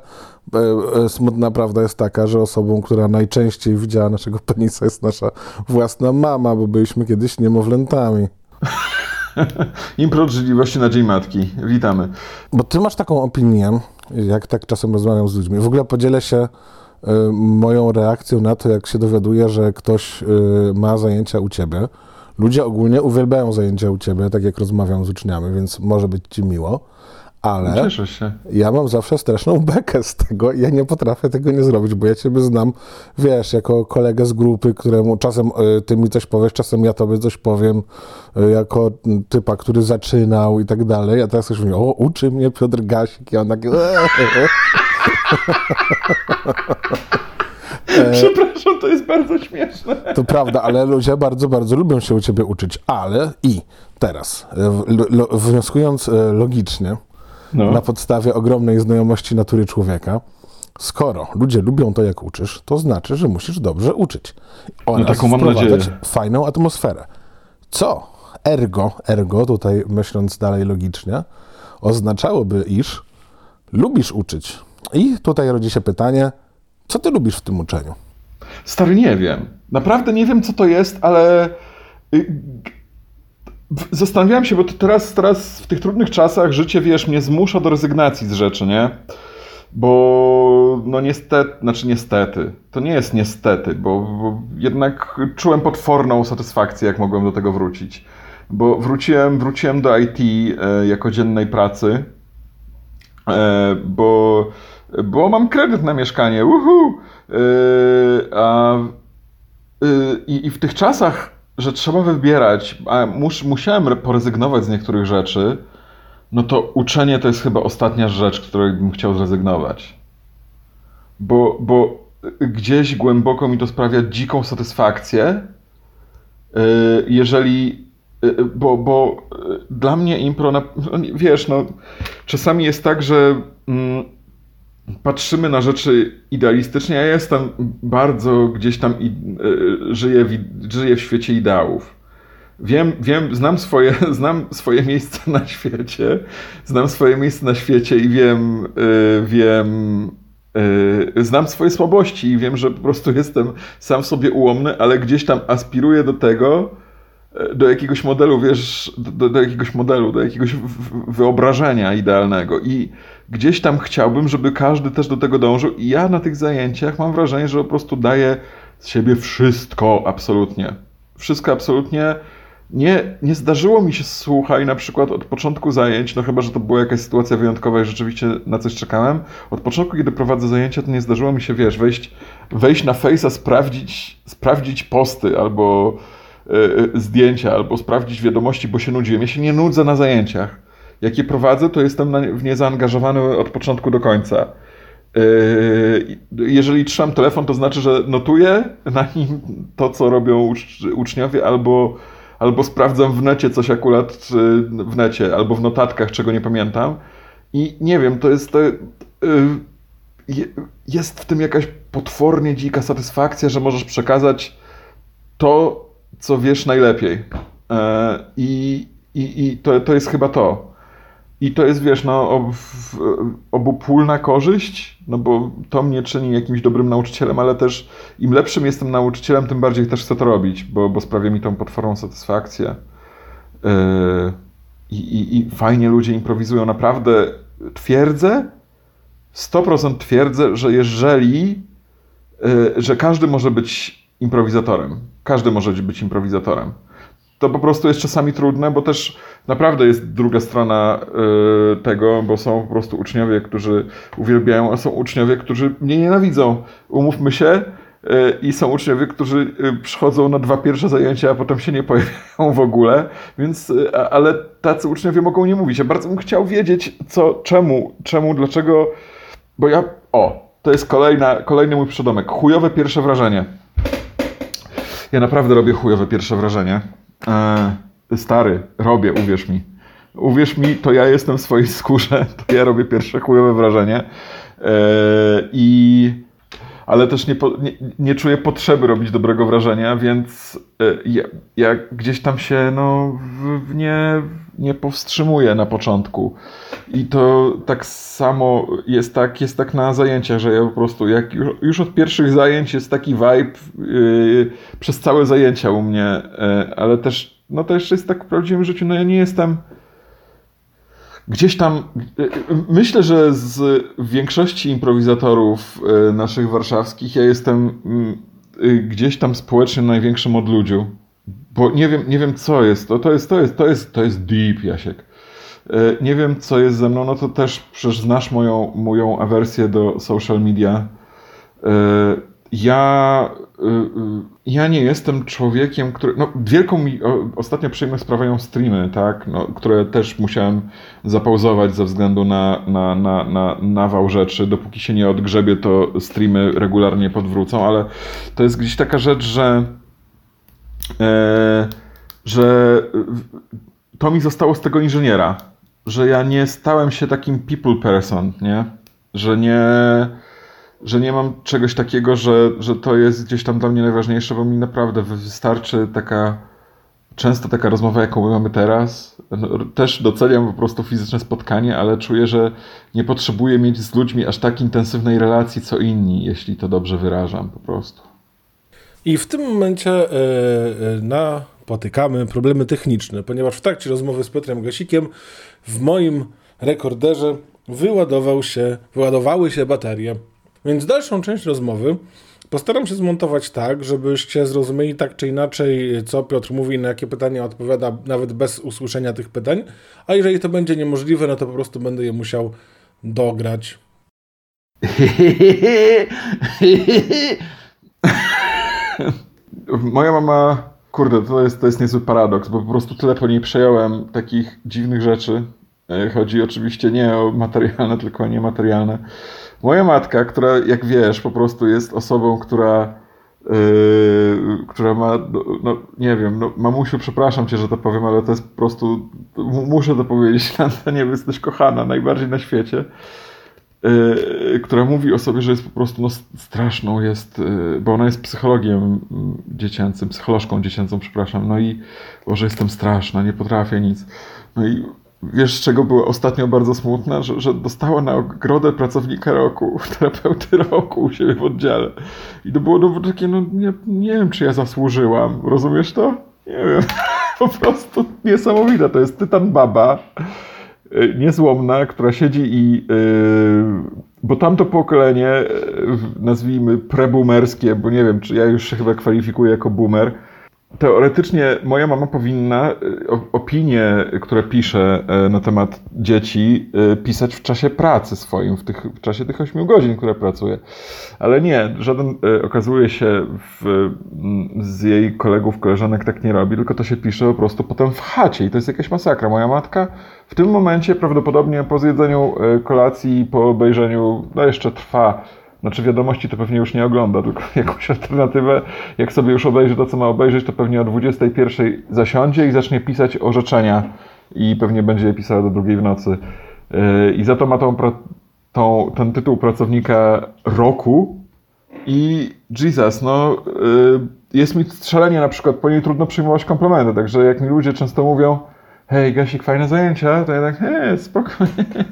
smutna prawda jest taka, że osobą, która najczęściej widziała naszego penisa jest nasza własna mama, bo byliśmy kiedyś niemowlętami. Impro życzliwości na Dzień Matki. Witamy. Bo ty masz taką opinię, jak tak czasem rozmawiam z ludźmi. W ogóle podzielę się y, moją reakcją na to, jak się dowiaduję, że ktoś y, ma zajęcia u ciebie. Ludzie ogólnie uwielbiają zajęcia u ciebie, tak jak rozmawiam z uczniami, więc może być ci miło ale Cieszę się. ja mam zawsze straszną bekę z tego i ja nie potrafię tego nie zrobić, bo ja ciebie znam, wiesz, jako kolegę z grupy, któremu czasem y, ty mi coś powiesz, czasem ja tobie coś powiem, y, jako typa, który zaczynał i tak dalej, a teraz ktoś mówi, o, uczy mnie Piotr Gasik i on taki... Przepraszam, to jest bardzo śmieszne. To prawda, ale ludzie bardzo, bardzo lubią się u ciebie uczyć, ale i teraz, wnioskując logicznie, no. na podstawie ogromnej znajomości natury człowieka. Skoro ludzie lubią to, jak uczysz, to znaczy, że musisz dobrze uczyć. Oraz no taką mam nadzieję. fajną atmosferę. Co ergo, ergo, tutaj myśląc dalej logicznie, oznaczałoby, iż lubisz uczyć. I tutaj rodzi się pytanie, co ty lubisz w tym uczeniu? Stary, nie wiem. Naprawdę nie wiem, co to jest, ale y, zastanawiałem się, bo teraz, teraz w tych trudnych czasach życie, wiesz, mnie zmusza do rezygnacji z rzeczy, nie? Bo no niestety, znaczy niestety, to nie jest niestety, bo, bo jednak czułem potworną satysfakcję, jak mogłem do tego wrócić. Bo wróciłem, wróciłem do IT e, jako dziennej pracy, e, bo, bo mam kredyt na mieszkanie, uhu! E, a, i, I w tych czasach, że trzeba wybierać, a mus, musiałem porezygnować z niektórych rzeczy, no to uczenie to jest chyba ostatnia rzecz, której bym chciał zrezygnować. Bo, bo gdzieś głęboko mi to sprawia dziką satysfakcję, jeżeli Y, y, bo, bo y, dla mnie impro, no, wiesz, no, czasami jest tak, że mm, patrzymy na rzeczy idealistycznie. Ja jestem bardzo gdzieś tam i, y, żyję, w, żyję w świecie ideałów. Wiem, wiem, znam swoje, znam swoje miejsce na świecie, znam swoje miejsce na świecie i wiem, y, wiem, y, znam swoje słabości i wiem, że po prostu jestem sam sobie ułomny, ale gdzieś tam aspiruję do tego, do jakiegoś modelu, wiesz, do, do, jakiegoś modelu, do jakiegoś wyobrażenia idealnego. I gdzieś tam chciałbym, żeby każdy też do tego dążył. I ja na tych zajęciach mam wrażenie, że po prostu daję z siebie wszystko absolutnie. Wszystko absolutnie. Nie, nie zdarzyło mi się, słuchaj, na przykład od początku zajęć, no chyba, że to była jakaś sytuacja wyjątkowa i rzeczywiście na coś czekałem. Od początku, kiedy prowadzę zajęcia, to nie zdarzyło mi się, wiesz, wejść, wejść na Face'a, sprawdzić, sprawdzić posty albo zdjęcia albo sprawdzić wiadomości, bo się nudziłem. Ja się nie nudzę na zajęciach. Jak je prowadzę, to jestem w nie zaangażowany od początku do końca. E, jeżeli trzymam telefon, to znaczy, że notuję na nim to, co robią uczniowie, albo, albo sprawdzam w necie coś akurat w necie, albo w notatkach, czego nie pamiętam. I nie wiem, to jest. To, jest w tym jakaś potwornie dzika satysfakcja, że możesz przekazać to, co wiesz najlepiej. E, I, i, i to, to jest chyba to. I to jest, wiesz, no, ob, obopólna korzyść, no bo to mnie czyni jakimś dobrym nauczycielem, ale też im lepszym jestem nauczycielem, tym bardziej też chcę to robić, bo, bo sprawia mi tą potworną satysfakcję. E, I, i, I fajnie ludzie improwizują. Naprawdę twierdzę, 100% twierdzę, że jeżeli, e, że każdy może być improwizatorem. Każdy może być improwizatorem. To po prostu jest czasami trudne, bo też naprawdę jest druga strona y, tego, bo są po prostu uczniowie, którzy uwielbiają, a są uczniowie, którzy mnie nienawidzą. Umówmy się, y, i są uczniowie, którzy y, przychodzą na dwa pierwsze zajęcia, a potem się nie pojawiają w ogóle, więc, ale tacy uczniowie mogą nie mówić. Ja bardzo bym chciał wiedzieć, co, czemu, czemu, dlaczego, bo ja, o, to jest kolejna, kolejny mój przydomek, chujowe pierwsze wrażenie. Ja naprawdę robię chujowe pierwsze wrażenie. E, stary, robię, uwierz mi. Uwierz mi, to ja jestem w swojej skórze, to ja robię pierwsze chujowe wrażenie. E, I ale też nie, nie, nie, czuję potrzeby robić dobrego wrażenia, więc e, ja, ja gdzieś tam się no, w, nie, nie powstrzymuję na początku. I to tak samo jest tak, jest tak na zajęciach, że ja po prostu jak już, już od pierwszych zajęć jest taki vibe yy, przez całe zajęcia u mnie, yy, ale też no to jeszcze jest tak w prawdziwym życiu, no ja nie jestem gdzieś tam, myślę, że z większości improwizatorów e, naszych warszawskich ja jestem mm, y, gdzieś tam społecznie największym odludziu. Bo nie wiem, nie wiem co jest. To, to, jest, to, jest, to, jest, to jest deep, Jasiek. E, nie wiem, co jest ze mną, no to też przecież znasz moją, moją awersję do social media. E, ja y, ja nie jestem człowiekiem, który. No, wielką mi ostatnio przyjemność sprawiają streamy, tak? No, które też musiałem zapauzować ze względu na, na, na, na nawał rzeczy. Dopóki się nie odgrzebie, to streamy regularnie podwrócą, ale to jest gdzieś taka rzecz, że. E, że to mi zostało z tego inżyniera. Że ja nie stałem się takim people person, nie? Że nie że nie mam czegoś takiego, że, że to jest gdzieś tam dla mnie najważniejsze, bo mi naprawdę wystarczy taka, często taka rozmowa, jaką mamy teraz. Też doceniam po prostu fizyczne spotkanie, ale czuję, że nie potrzebuję mieć z ludźmi aż tak intensywnej relacji, co inni, jeśli to dobrze wyrażam po prostu. I w tym momencie e, e, na spotykamy problemy techniczne, ponieważ w trakcie rozmowy z Piotrem Gasikiem w moim rekorderze wyładował się, wyładowały się baterie. Więc dalszą część rozmowy postaram się zmontować tak, żebyście zrozumieli tak czy inaczej, co Piotr mówi, na jakie pytania odpowiada, nawet bez usłyszenia tych pytań. A jeżeli to będzie niemożliwe, no to po prostu będę je musiał dograć. Moja mama, kurde, to jest, to jest niezły paradoks, bo po prostu tyle po niej przejąłem takich dziwnych rzeczy. E, Chodzi oczywiście nie o materialne, tylko o niematerialne. Moja matka, która, jak wiesz, po prostu jest osobą, która, yy, która ma, no, no, nie wiem, no, mamusiu, przepraszam cię, że to powiem, ale to jest po prostu, muszę to powiedzieć, na antenie, bo jesteś kochana najbardziej na świecie która mówi o sobie, że jest po prostu no, straszną, jest, yy, bo ona jest psychologiem mm, dziecięcym, psycholożką dziecięcą, przepraszam, no i że jestem straszna, nie potrafię nic. No i wiesz, z czego była ostatnio bardzo smutna? Że, że dostała nagrodę pracownika roku, terapeuty roku u siebie w oddziale. I to było no, takie, no nie, nie wiem, czy ja zasłużyłam, rozumiesz to? Nie wiem, po prostu niesamowite, to jest tytan baba, y, niezłomna, która siedzi i. Yy, bo tamto pokolenie, yy, nazwijmy prebumerskie, bo nie wiem, czy ja już się chyba kwalifikuję jako boomer. Teoretycznie moja mama powinna y, opinie, które pisze y, na temat dzieci, y, pisać w czasie pracy swoim, w, tych, w czasie tych 8 godzin, które pracuje. Ale nie, żaden y, okazuje się w, mm, z jej kolegów, koleżanek tak nie robi, tylko to się pisze po prostu potem w chacie i to jest jakaś masakra. Moja matka w tym momencie prawdopodobnie po zjedzeniu kolacji, po obejrzeniu, no jeszcze trwa znaczy wiadomości to pewnie już nie ogląda, tylko jakąś alternatywę. Jak sobie już obejrzy to, co ma obejrzeć, to pewnie o 21 zasiądzie i zacznie pisać orzeczenia i pewnie będzie je pisała do drugiej w nocy. Yy, I za to ma tą, tą, ten tytuł pracownika roku i Jesus, no yy, jest mi szalenie na przykład po niej trudno przyjmować komplementy, także jak mi ludzie często mówią hej Gasik, fajne zajęcia, to ja tak, hej, spokojnie,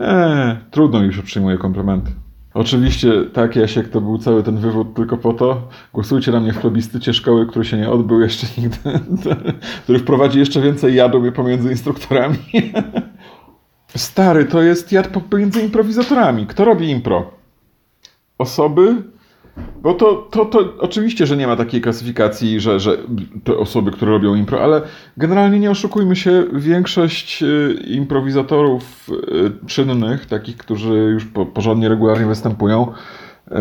eee, trudno już przyjmuję komplementy. Oczywiście, tak, Jasiek, to był cały ten wywód tylko po to. Głosujcie na mnie w plebiscycie szkoły, który się nie odbył jeszcze nigdy, który wprowadzi jeszcze więcej jadu pomiędzy instruktorami. Stary, to jest jad pomiędzy improwizatorami. Kto robi impro? Osoby? Bo to, to, to oczywiście, że nie ma takiej klasyfikacji, że, że te osoby, które robią impro, ale generalnie nie oszukujmy się, większość y, improwizatorów y, czynnych, takich, którzy już po, porządnie, regularnie występują, y,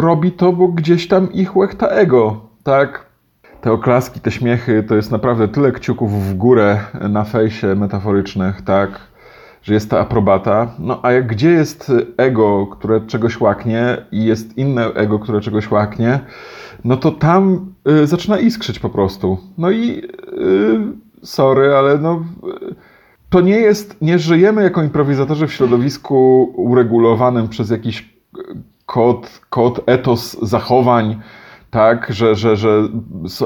robi to, bo gdzieś tam ich łechta ego, tak? Te oklaski, te śmiechy, to jest naprawdę tyle kciuków w górę na fejsie metaforycznych, tak? Że jest ta aprobata. No a jak gdzie jest ego, które czegoś łaknie i jest inne ego, które czegoś łaknie, no to tam y, zaczyna iskrzyć po prostu. No i y, sorry, ale no y, to nie jest, nie żyjemy jako improwizatorzy w środowisku uregulowanym przez jakiś kod, kod etos zachowań, tak, że, że, że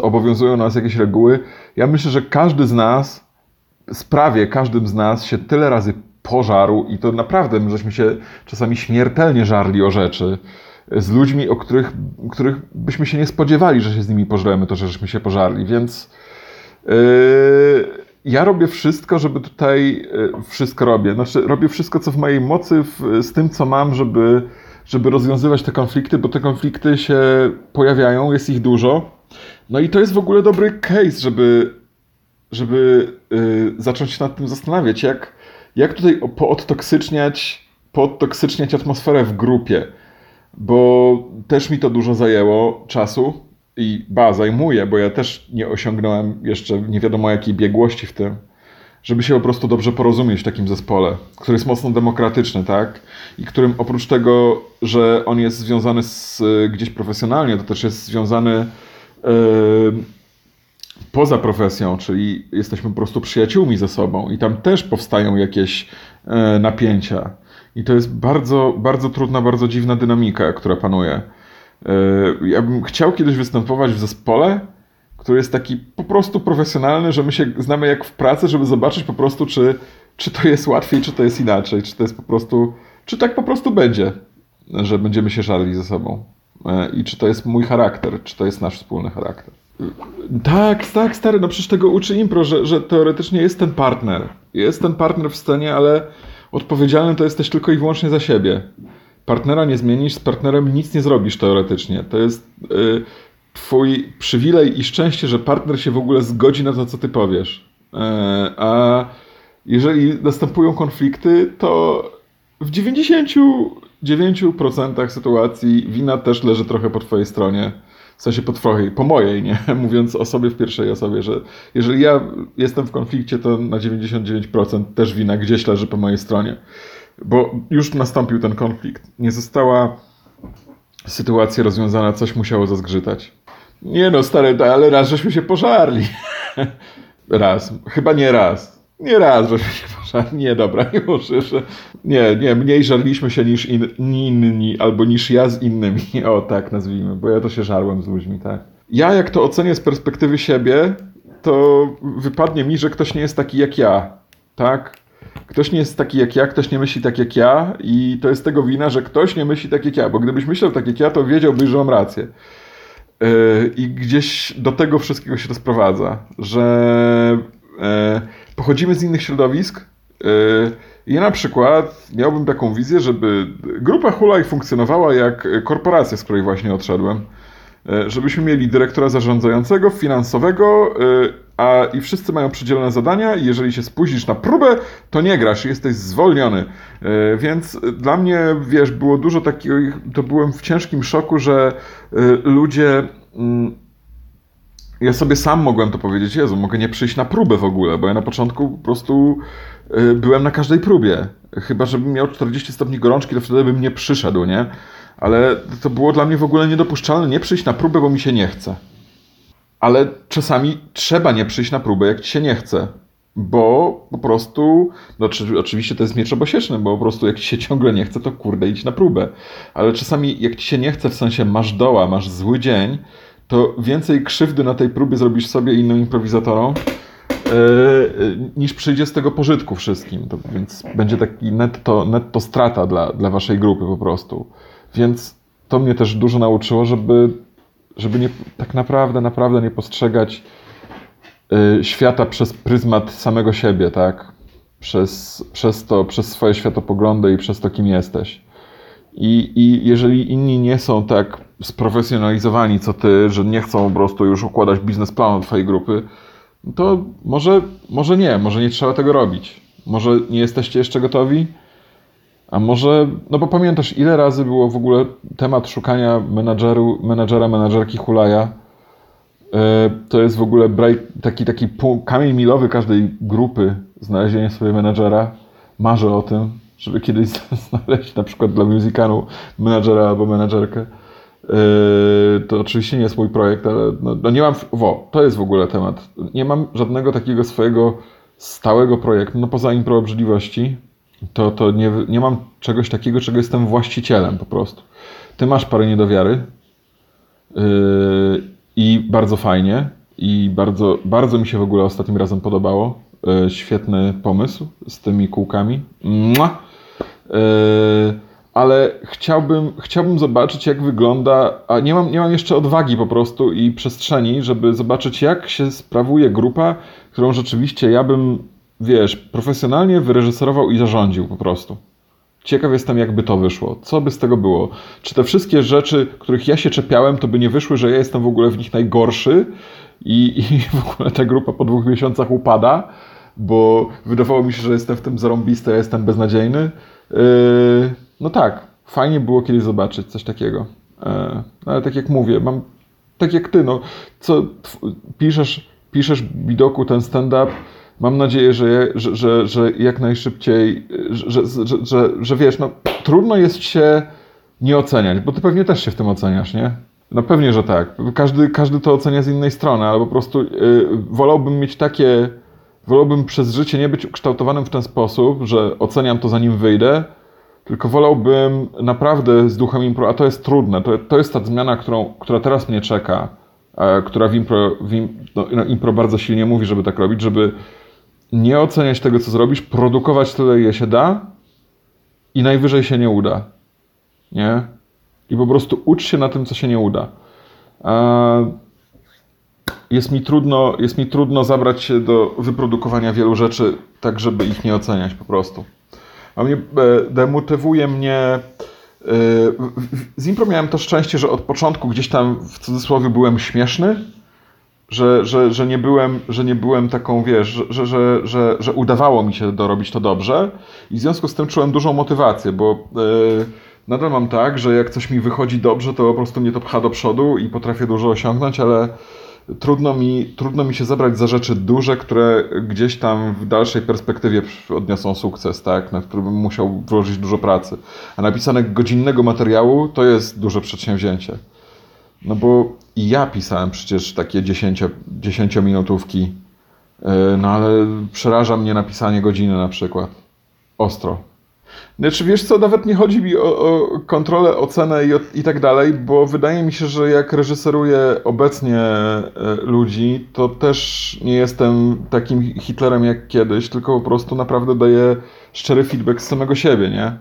obowiązują nas jakieś reguły. Ja myślę, że każdy z nas, z prawie każdym z nas się tyle razy pożarł i to naprawdę my żeśmy się czasami śmiertelnie żarli o rzeczy z ludźmi, o których, których byśmy się nie spodziewali, że się z nimi pożremy, to że żeśmy się pożarli, więc yy, ja robię wszystko, żeby tutaj yy, wszystko robię. Znaczy, robię wszystko, co w mojej mocy w, z tym, co mam, żeby, żeby rozwiązywać te konflikty, bo te konflikty się pojawiają, jest ich dużo. No i to jest w ogóle dobry case, żeby, żeby yy, zacząć się nad tym zastanawiać, jak, jak tutaj poodtoksyczniać, poodtoksyczniać atmosferę w grupie bo też mi to dużo zajęło czasu i ba, zajmuje, bo ja też nie osiągnąłem jeszcze nie wiadomo jakiej biegłości w tym, żeby się po prostu dobrze porozumieć w takim zespole, który jest mocno demokratyczny, tak? I którym oprócz tego, że on jest związany z, gdzieś profesjonalnie, to też jest związany y, poza profesją, czyli jesteśmy po prostu przyjaciółmi ze sobą i tam też powstają jakieś e, napięcia. I to jest bardzo, bardzo trudna, bardzo dziwna dynamika, która panuje. E, ja bym chciał kiedyś występować w zespole, który jest taki po prostu profesjonalny, że my się znamy jak w pracy, żeby zobaczyć po prostu, czy, czy to jest łatwiej, czy to jest inaczej, czy to jest po prostu, czy tak po prostu będzie, że będziemy się żarli ze sobą. E, I czy to jest mój charakter, czy to jest nasz wspólny charakter. Tak, tak, stary, no przecież tego uczy impro, że, że teoretycznie jest ten partner. Jest ten partner w scenie, ale odpowiedzialny to jesteś tylko i wyłącznie za siebie. Partnera nie zmienisz, z partnerem nic nie zrobisz teoretycznie. To jest y, twój przywilej i szczęście, że partner się w ogóle zgodzi na to, co ty powiesz. Y, a jeżeli następują konflikty, to w 99% sytuacji wina też leży trochę po twojej stronie. W sensie po twojej, po mojej, nie? Mówiąc o sobie w pierwszej osobie, że jeżeli ja jestem w konflikcie, to na 99% też wina gdzieś leży po mojej stronie. Bo już nastąpił ten konflikt. Nie została sytuacja rozwiązana, coś musiało zazgrzytać. Nie no, stary, ale raz żeśmy się pożarli. raz. Chyba nie raz. Nie raz, żeśmy się pożarli. Nie, dobra, już. Jeszcze. Nie, nie, mniej żarliśmy się niż in, inni, albo niż ja z innymi. O, tak nazwijmy, bo ja to się żarłem z ludźmi, tak. Ja, jak to ocenię z perspektywy siebie, to wypadnie mi, że ktoś nie jest taki jak ja, tak? Ktoś nie jest taki jak ja, ktoś nie myśli tak jak ja i to jest tego wina, że ktoś nie myśli tak jak ja, bo gdybyś myślał tak jak ja, to wiedziałbyś, że mam rację. Yy, I gdzieś do tego wszystkiego się to sprowadza, że yy, pochodzimy z innych środowisk. Yy, ja na przykład miałbym taką wizję, żeby grupa Hulaj funkcjonowała jak korporacja, z której właśnie odszedłem. Żebyśmy mieli dyrektora zarządzającego, finansowego, a i wszyscy mają przydzielone zadania i jeżeli się spóźnisz na próbę, to nie grasz, jesteś zwolniony. Więc dla mnie, wiesz, było dużo takich, to byłem w ciężkim szoku, że ludzie ja sobie sam mogłem to powiedzieć, Jezu, mogę nie przyjść na próbę w ogóle, bo ja na początku po prostu y, byłem na każdej próbie. Chyba, żebym miał 40 stopni gorączki, to wtedy bym nie przyszedł, nie? Ale to było dla mnie w ogóle niedopuszczalne nie przyjść na próbę, bo mi się nie chce. Ale czasami trzeba nie przyjść na próbę, jak ci się nie chce. Bo po prostu, no oczywiście to jest miecz obosieczny, bo po prostu jak ci się ciągle nie chce, to kurde idź na próbę. Ale czasami jak ci się nie chce, w sensie masz doła, masz zły dzień, to więcej krzywdy na tej próbie zrobisz sobie i innym improwizatorom, yy, niż przyjdzie z tego pożytku wszystkim. To, więc będzie taki netto, netto strata dla, dla waszej grupy po prostu. Więc to mnie też dużo nauczyło, żeby, żeby nie, tak naprawdę, naprawdę nie postrzegać yy, świata przez pryzmat samego siebie, tak? Przez, przez to, przez swoje światopoglądy i przez to, kim jesteś. I, I jeżeli inni nie są tak sprofesjonalizowani co ty, że nie chcą po prostu już układać biznesplanu twojej grupy, to może, może nie, może nie trzeba tego robić. Może nie jesteście jeszcze gotowi? A może, no bo pamiętasz, ile razy było w ogóle temat szukania menadżeru, menadżera, menadżerki hulaja? E, to jest w ogóle taki, taki kamień milowy każdej grupy, znalezienie sobie menadżera. Marzę o tym żeby kiedyś znaleźć na przykład dla musicanu menadżera albo menadżerkę. Yy, to oczywiście nie jest mój projekt, ale no, no, nie mam. Wo, to jest w ogóle temat. Nie mam żadnego takiego swojego stałego projektu, no poza impro to, to nie, nie mam czegoś takiego, czego jestem właścicielem po prostu. Ty masz parę niedowiary yy, i bardzo fajnie i bardzo, bardzo mi się w ogóle ostatnim razem podobało. Yy, świetny pomysł z tymi kółkami. Mua! Yy, ale chciałbym, chciałbym zobaczyć, jak wygląda, a nie mam, nie mam jeszcze odwagi po prostu i przestrzeni, żeby zobaczyć, jak się sprawuje grupa, którą rzeczywiście ja bym, wiesz, profesjonalnie wyreżyserował i zarządził po prostu. Ciekaw jestem, jakby to wyszło. Co by z tego było? Czy te wszystkie rzeczy, których ja się czepiałem, to by nie wyszły, że ja jestem w ogóle w nich najgorszy i, i w ogóle ta grupa po dwóch miesiącach upada, bo wydawało mi się, że jestem w tym zarąbisty, a jestem beznadziejny. Yy, no tak, fajnie było kiedyś zobaczyć coś takiego. Yy, ale tak jak mówię, mam tak jak ty, no, co piszesz, piszesz Bidoku ten stand-up, mam nadzieję, że, że, że, że jak najszybciej, że, że, że, że wiesz, no, trudno jest się nie oceniać, bo ty pewnie też się w tym oceniasz, nie? No pewnie, że tak. Każdy, każdy to ocenia z innej strony, ale po prostu yy, wolałbym mieć takie wolałbym przez życie nie być ukształtowanym w ten sposób, że oceniam to zanim wyjdę, tylko wolałbym naprawdę z duchem impro, a to jest trudne, to, to jest ta zmiana, którą, która teraz mnie czeka, e, która w impro, w im, no, no, impro bardzo silnie mówi, żeby tak robić, żeby nie oceniać tego, co zrobisz, produkować tyle, ile się da i najwyżej się nie uda. Nie? I po prostu ucz się na tym, co się nie uda. E, jest mi trudno, jest mi trudno zabrać się do wyprodukowania wielu rzeczy, tak żeby ich nie oceniać po prostu. A mnie e, demotywuje mnie. e, Z impro miałem to szczęście, że od początku gdzieś tam w cudzysłowie byłem śmieszny, że, że, że, nie, byłem, że nie byłem taką, wiesz, że, że, że, że, że udawało mi się dorobić to dobrze i w związku z tym czułem dużą motywację, bo e, nadal mam tak, że jak coś mi wychodzi dobrze, to po prostu mnie to pcha do przodu i potrafię dużo osiągnąć, ale trudno mi, trudno mi się zabrać za rzeczy duże, które gdzieś tam w dalszej perspektywie odniosą sukces, tak, na który bym musiał włożyć dużo pracy. A napisanie godzinnego materiału to jest duże przedsięwzięcie. No bo ja pisałem przecież takie 10, 10-minutówki, yy, no ale przeraża mnie napisanie godziny na przykład. Ostro. Znaczy wiesz co, nawet nie chodzi mi o, o kontrolę, ocenę i, o, i tak dalej, bo wydaje mi się, że jak reżyseruję obecnie e, ludzi, to też nie jestem takim Hitlerem jak kiedyś, tylko po prostu naprawdę daję szczery feedback z samego siebie, nie?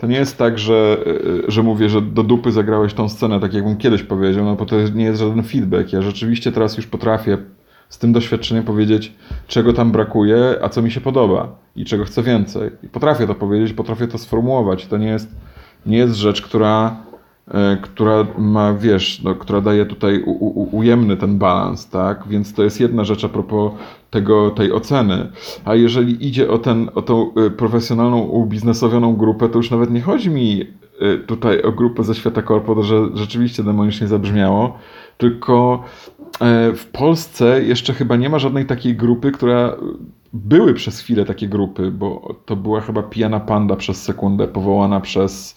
To nie jest tak, że, e, że mówię, że do dupy zagrałeś tą scenę, tak jakbym kiedyś powiedział, no bo to nie jest żaden feedback. Ja rzeczywiście teraz już potrafię z tym doświadczeniem powiedzieć, czego tam brakuje, a co mi się podoba i czego chcę więcej. I potrafię to powiedzieć, potrafię to sformułować. To nie jest, nie jest rzecz, która, e, która ma, wiesz, no, która daje tutaj u, u, ujemny ten balans, tak? Więc to jest jedna rzecz a propos tego, tej oceny. A jeżeli idzie o, ten, o tą e, profesjonalną, ubiznesowioną grupę, to już nawet nie chodzi mi tutaj o grupę ze świata korpo, to że rzeczywiście demonicznie zabrzmiało, tylko e, w Polsce jeszcze chyba nie ma żadnej takiej grupy, która były przez chwilę takie grupy, bo to była chyba Pijana Panda przez sekundę, powołana przez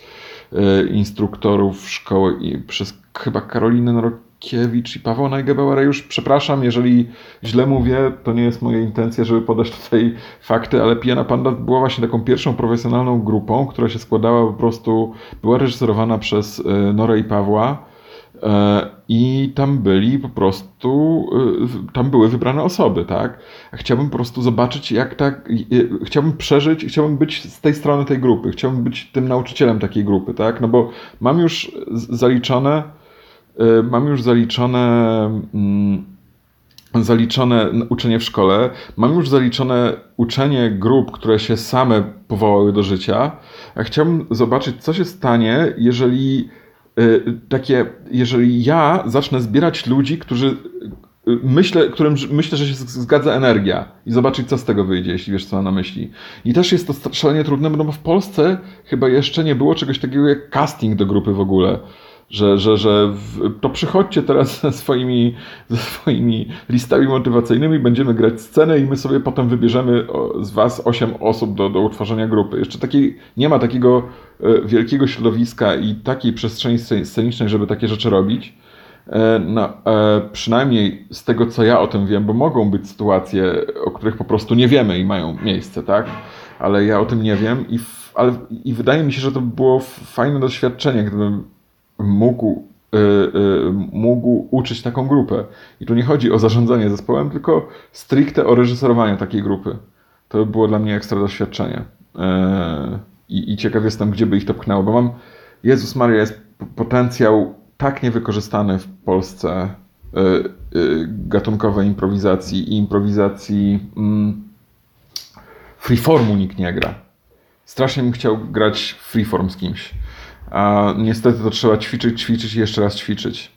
e, instruktorów szkoły i przez chyba Karolinę Norokiewicz i Paweł Najgebauer. Już przepraszam, jeżeli źle mówię, to nie jest moja intencja, żeby podać tutaj fakty, ale Pijana Panda była właśnie taką pierwszą profesjonalną grupą, która się składała po prostu, była reżyserowana przez e, Norę i Pawła. E, I tam byli po prostu, e, tam były wybrane osoby, tak? Chciałbym po prostu zobaczyć, jak tak, chciałbym przeżyć, chciałbym być z tej strony tej grupy, chciałbym być tym nauczycielem takiej grupy, tak? No bo mam już zaliczone, mam już zaliczone, mm, zaliczone uczenie w szkole, mam już zaliczone uczenie grup, które się same powołały do życia, a chciałbym zobaczyć, co się stanie, jeżeli y, takie, jeżeli ja zacznę zbierać ludzi, którzy y, myślę, którym myślę, że się zgadza energia i zobaczyć, co z tego wyjdzie, jeśli wiesz, co mam na myśli. I też jest to szalenie trudne, bo w Polsce chyba jeszcze nie było czegoś takiego jak casting do grupy w ogóle. Że, że, że to przychodźcie teraz ze swoimi, ze swoimi listami motywacyjnymi, będziemy grać scenę i my sobie potem wybierzemy z was 8 osób do, do utworzenia grupy. Jeszcze takiej, nie ma takiego e, wielkiego środowiska i takiej przestrzeni sce- scenicznej, żeby takie rzeczy robić. E, No, e, przynajmniej z tego, co ja o tym wiem, bo mogą być sytuacje, o których po prostu nie wiemy i mają miejsce, tak? Ale ja o tym nie wiem i, ale, i wydaje mi się, że to by było fajne doświadczenie, gdybym mógł, y, mógł uczyć taką grupę. I tu nie chodzi o zarządzanie zespołem, tylko stricte o reżyserowanie takiej grupy. To by było dla mnie ekstra doświadczenie. E, I, I ciekaw jestem, gdzie by ich to pchnęło, bo mam, Jezus Maria, jest potencjał tak niewykorzystany w Polsce gatunkowej improwizacji i improwizacji mm, freeformu nikt nie gra. Strasznie bym chciał grać freeform z kimś. A niestety to trzeba ćwiczyć, ćwiczyć i jeszcze raz ćwiczyć.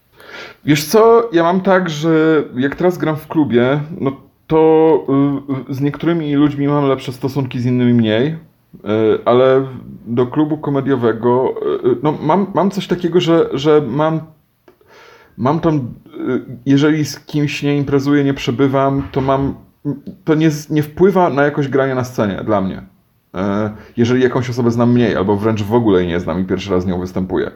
Wiesz co, ja mam tak, że jak teraz gram w klubie, no to y, z niektórymi ludźmi mam lepsze stosunki, z innymi mniej. Y, Ale do klubu komediowego, y, no mam, mam coś takiego, że, że mam mam tam, jeżeli z kimś nie imprezuję, nie przebywam, to mam, to nie, nie wpływa na jakość grania na scenie dla mnie. E, Jeżeli jakąś osobę znam mniej, albo wręcz w ogóle jej nie znam i pierwszy raz z nią występuję,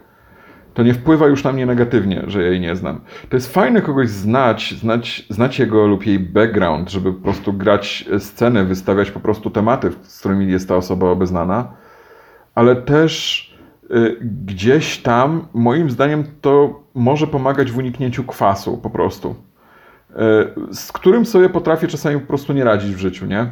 to nie wpływa już na mnie negatywnie, że jej nie znam. To jest fajne kogoś znać, znać, znać jego lub jej background, żeby po prostu grać sceny, wystawiać po prostu tematy, z którymi jest ta osoba obeznana, ale też y, gdzieś tam, moim zdaniem, to może pomagać w uniknięciu kwasu po prostu, y, z którym sobie potrafię czasami po prostu nie radzić w życiu, nie?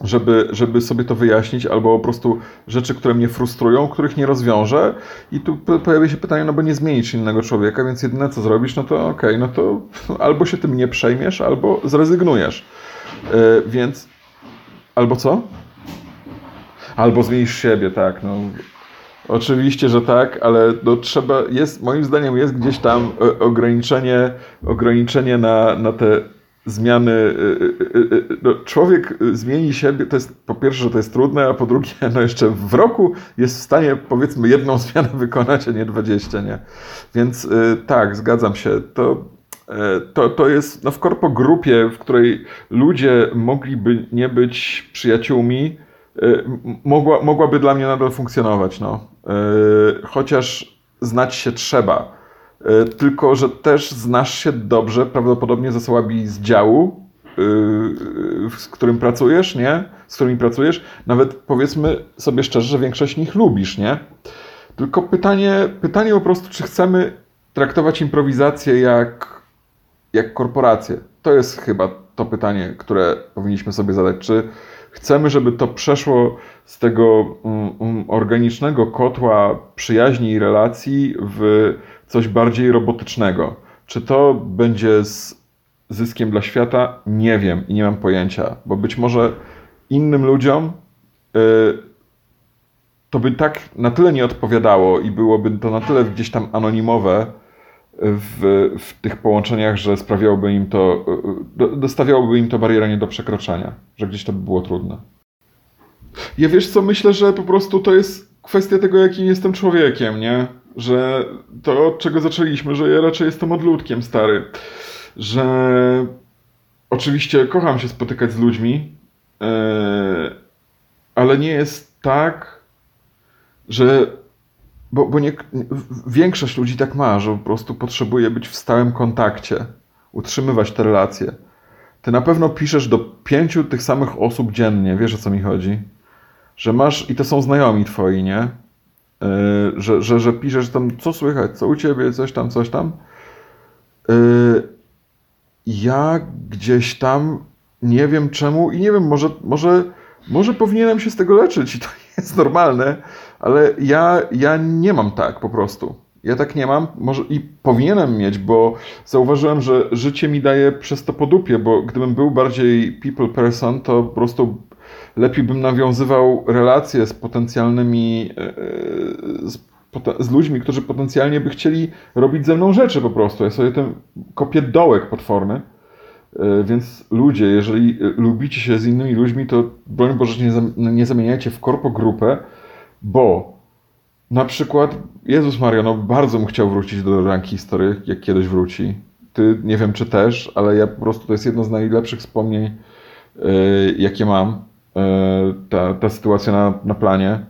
Żeby, żeby sobie to wyjaśnić, albo po prostu rzeczy, które mnie frustrują, których nie rozwiążę. I tu pojawia się pytanie, no bo nie zmienisz innego człowieka, więc jedyne co zrobisz, no to okej, okay, no to albo się tym nie przejmiesz, albo zrezygnujesz. Yy, więc albo co? Albo zmienisz siebie, tak. No. Oczywiście, że tak, ale no, trzeba, jest, moim zdaniem jest gdzieś tam e, ograniczenie, ograniczenie na, na te zmiany. E, e, no, człowiek zmieni siebie, to jest po pierwsze, że to jest trudne, a po drugie, no jeszcze w roku jest w stanie powiedzmy jedną zmianę wykonać, a nie dwadzieścia, nie? Więc tak, zgadzam się. To, to, to jest no, w korpogrupie, w której ludzie mogliby nie być przyjaciółmi, Y, mogła, mogłaby dla mnie nadal funkcjonować. No. Y, chociaż znać się trzeba. Y, tylko, że też znasz się dobrze, prawdopodobnie z osobami z działu, z którym pracujesz, nie? Z którymi pracujesz. Nawet powiedzmy sobie szczerze, że większość nich lubisz, nie? Tylko pytanie, pytanie po prostu, czy chcemy traktować improwizację jak, jak korporację? To jest chyba to pytanie, które powinniśmy sobie zadać. Czy, Chcemy, żeby to przeszło z tego um, um, organicznego kotła przyjaźni i relacji w coś bardziej robotycznego. Czy to będzie z zyskiem dla świata? Nie wiem i nie mam pojęcia, bo być może innym ludziom y, to by tak na tyle nie odpowiadało i byłoby to na tyle gdzieś tam anonimowe, w, w tych połączeniach, że sprawiałoby im to, dostawiałoby im to barierę nie do przekroczenia, że gdzieś to by było trudne. Ja wiesz co, myślę, że po prostu to jest kwestia tego, jakim jestem człowiekiem, nie? Że to, od czego zaczęliśmy, że ja raczej jestem odludkiem stary. Że oczywiście kocham się spotykać z ludźmi, yy, ale nie jest tak, że bo, bo nie, większość ludzi tak ma, że po prostu potrzebuje być w stałym kontakcie, utrzymywać te relacje. Ty na pewno piszesz do pięciu tych samych osób dziennie, wiesz o co mi chodzi? Że masz, i to są znajomi twoi, nie? Yy, że, że, że piszesz tam, co słychać, co u ciebie, coś tam, coś tam. Yy, ja gdzieś tam nie wiem czemu i nie wiem, może, może, może powinienem się z tego leczyć i to jest normalne, ale ja, ja nie mam tak po prostu. Ja tak nie mam, może i powinienem mieć, bo zauważyłem, że życie mi daje przez to podupie, bo gdybym był bardziej people person, to po prostu lepiej bym nawiązywał relacje z potencjalnymi, e, z, z ludźmi, którzy potencjalnie by chcieli robić ze mną rzeczy po prostu. Ja sobie ten kopię dołek potworny. E, więc ludzie, jeżeli lubicie się z innymi ludźmi, to broń Boże nie, nie zamieniajcie w korpo grupę, bo na przykład Jezus Maria, no bardzo bym chciał wrócić do ranki historii, jak kiedyś wróci. Ty nie wiem, czy też, ale ja po prostu to jest jedno z najlepszych wspomnień, yy, jakie mam. Yy, ta, ta sytuacja na, na planie.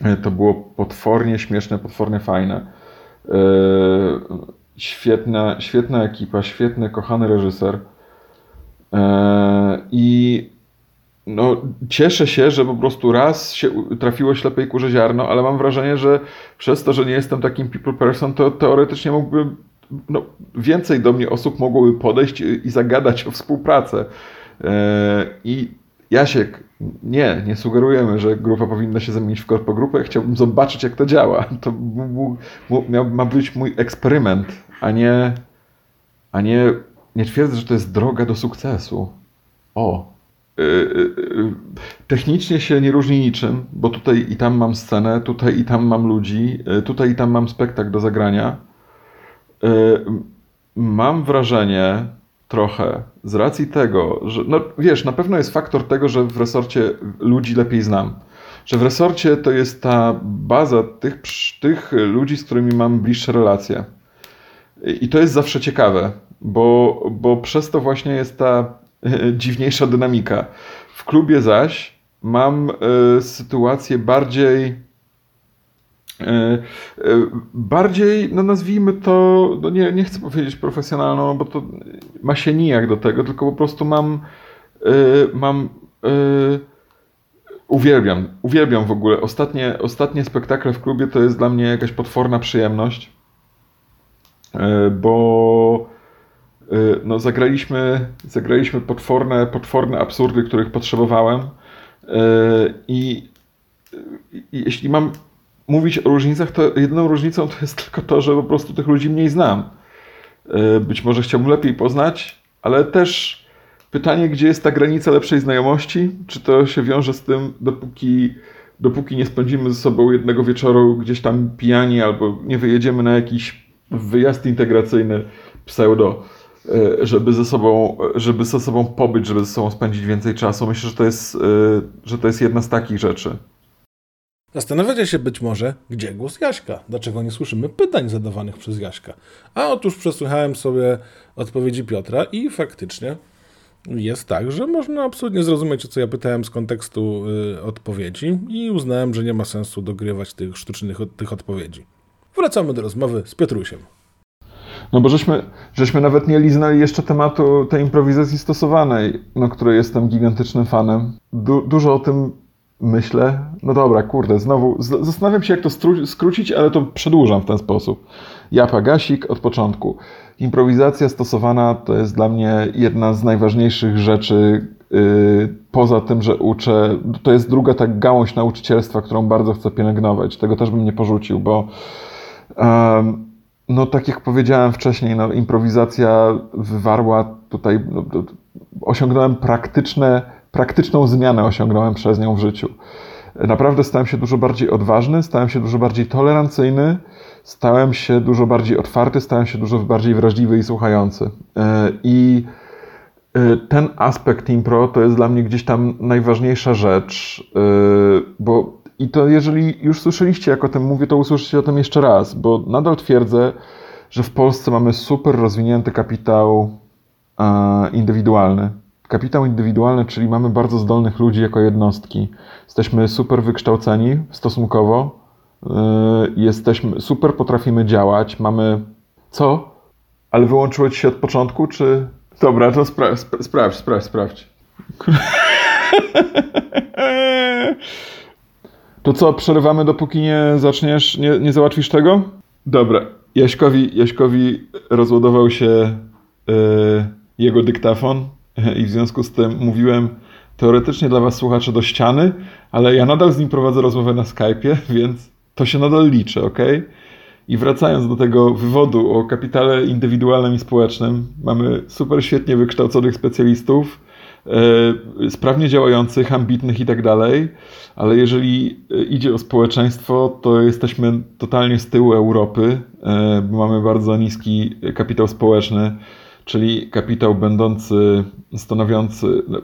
Yy, to było potwornie śmieszne, potwornie fajne. Świetna, świetna ekipa, świetny, kochany reżyser. I no, cieszę się, że po prostu raz się trafiło ślepej kurze ziarno, ale mam wrażenie, że przez to, że nie jestem takim people person, to teoretycznie mógłby, no, więcej do mnie osób mogłoby podejść i zagadać o współpracę. E, I Jasiek, nie, nie sugerujemy, że grupa powinna się zamienić w korpogrupę. Chciałbym zobaczyć, jak to działa. To miał, ma być mój eksperyment, a nie, a nie, nie twierdzę, że to jest droga do sukcesu. O, Y, y, y, technicznie się nie różni niczym, bo tutaj i tam mam scenę, tutaj i tam mam ludzi, tutaj i tam mam spektakl do zagrania. Mam wrażenie trochę z racji tego, że no wiesz, na pewno jest faktor tego, że w resorcie ludzi lepiej znam. Że w resorcie to jest ta baza tych, tych ludzi, z którymi mam bliższe relacje. I to jest zawsze ciekawe, bo, bo przez to właśnie jest ta dziwniejsza dynamika. W klubie zaś mam y, sytuację bardziej bardziej, no nazwijmy to, no nie, nie chcę powiedzieć profesjonalną, bo to ma się nijak do tego, tylko po prostu mam mam uwielbiam, uwielbiam w ogóle. Ostatnie, ostatnie spektakle w klubie to jest dla mnie jakaś potworna przyjemność, bo no, zagraliśmy, zagraliśmy potworne, potworne absurdy, których potrzebowałem. I, I jeśli mam mówić o różnicach, to jedyną różnicą to jest tylko to, że po prostu tych ludzi mniej znam. Być może chciałbym lepiej poznać, ale też pytanie, gdzie jest ta granica lepszej znajomości? Czy to się wiąże z tym, dopóki, dopóki nie spędzimy ze sobą jednego wieczoru gdzieś tam pijani albo nie wyjedziemy na jakiś wyjazd integracyjny pseudo, e, żeby ze sobą, żeby ze sobą pobyć, żeby ze sobą spędzić więcej czasu. Myślę, że to jest, e, że to jest jedna z takich rzeczy. Zastanawiacie się być może, gdzie głos Jaśka? Dlaczego nie słyszymy pytań zadawanych przez Jaśka? A otóż przesłuchałem sobie odpowiedzi Piotra i faktycznie jest tak, że można absolutnie zrozumieć, o co ja pytałem z kontekstu y, odpowiedzi i uznałem, że nie ma sensu dogrywać tych sztucznych tych odpowiedzi. Wracamy do rozmowy z Piotrusiem. No bo żeśmy, żeśmy nawet nie liznęli jeszcze tematu tej improwizacji stosowanej, no której jestem gigantycznym fanem. Du dużo o tym myślę. No dobra, kurde, znowu zastanawiam się, jak to skrócić, ale to przedłużam w ten sposób. Ja Pagasik od początku. Improwizacja stosowana to jest dla mnie jedna z najważniejszych rzeczy, yy, poza tym, że uczę. To jest druga tak gałąź nauczycielstwa, którą bardzo chcę pielęgnować. Tego też bym nie porzucił, bo no tak jak powiedziałem wcześniej, no, improwizacja wywarła tutaj, no, osiągnąłem praktyczne, praktyczną zmianę osiągnąłem przez nią w życiu. Naprawdę stałem się dużo bardziej odważny, stałem się dużo bardziej tolerancyjny, stałem się dużo bardziej otwarty, stałem się dużo bardziej wrażliwy i słuchający. E, I e, ten aspekt impro to jest dla mnie gdzieś tam najważniejsza rzecz, e, bo i to jeżeli już słyszeliście, jak o tym mówię, to usłyszycie o tym jeszcze raz, bo nadal twierdzę, że w Polsce mamy super rozwinięty kapitał indywidualny. Kapitał indywidualny, czyli mamy bardzo zdolnych ludzi jako jednostki. Jesteśmy super wykształceni stosunkowo, Yy, jesteśmy, super potrafimy działać, mamy... Co? Ale wyłączyło ci się od początku, czy... Dobra, to spra sprawdź, sprawdź, sprawdź. To co, przerywamy dopóki nie zaczniesz, nie, nie załatwisz tego? Dobra. Jaśkowi, Jaśkowi rozładował się yy, jego dyktafon i w związku z tym mówiłem teoretycznie dla was słuchacze do ściany, ale ja nadal z nim prowadzę rozmowę na Skype'ie, więc to się nadal liczy, ok? I wracając do tego wywodu o kapitale indywidualnym i społecznym, mamy super świetnie wykształconych specjalistów, e, sprawnie działających, ambitnych i tak dalej, ale jeżeli e, idzie o społeczeństwo, to jesteśmy totalnie z tyłu Europy, e, bo mamy bardzo niski kapitał społeczny, czyli kapitał będący, stanowiący, no,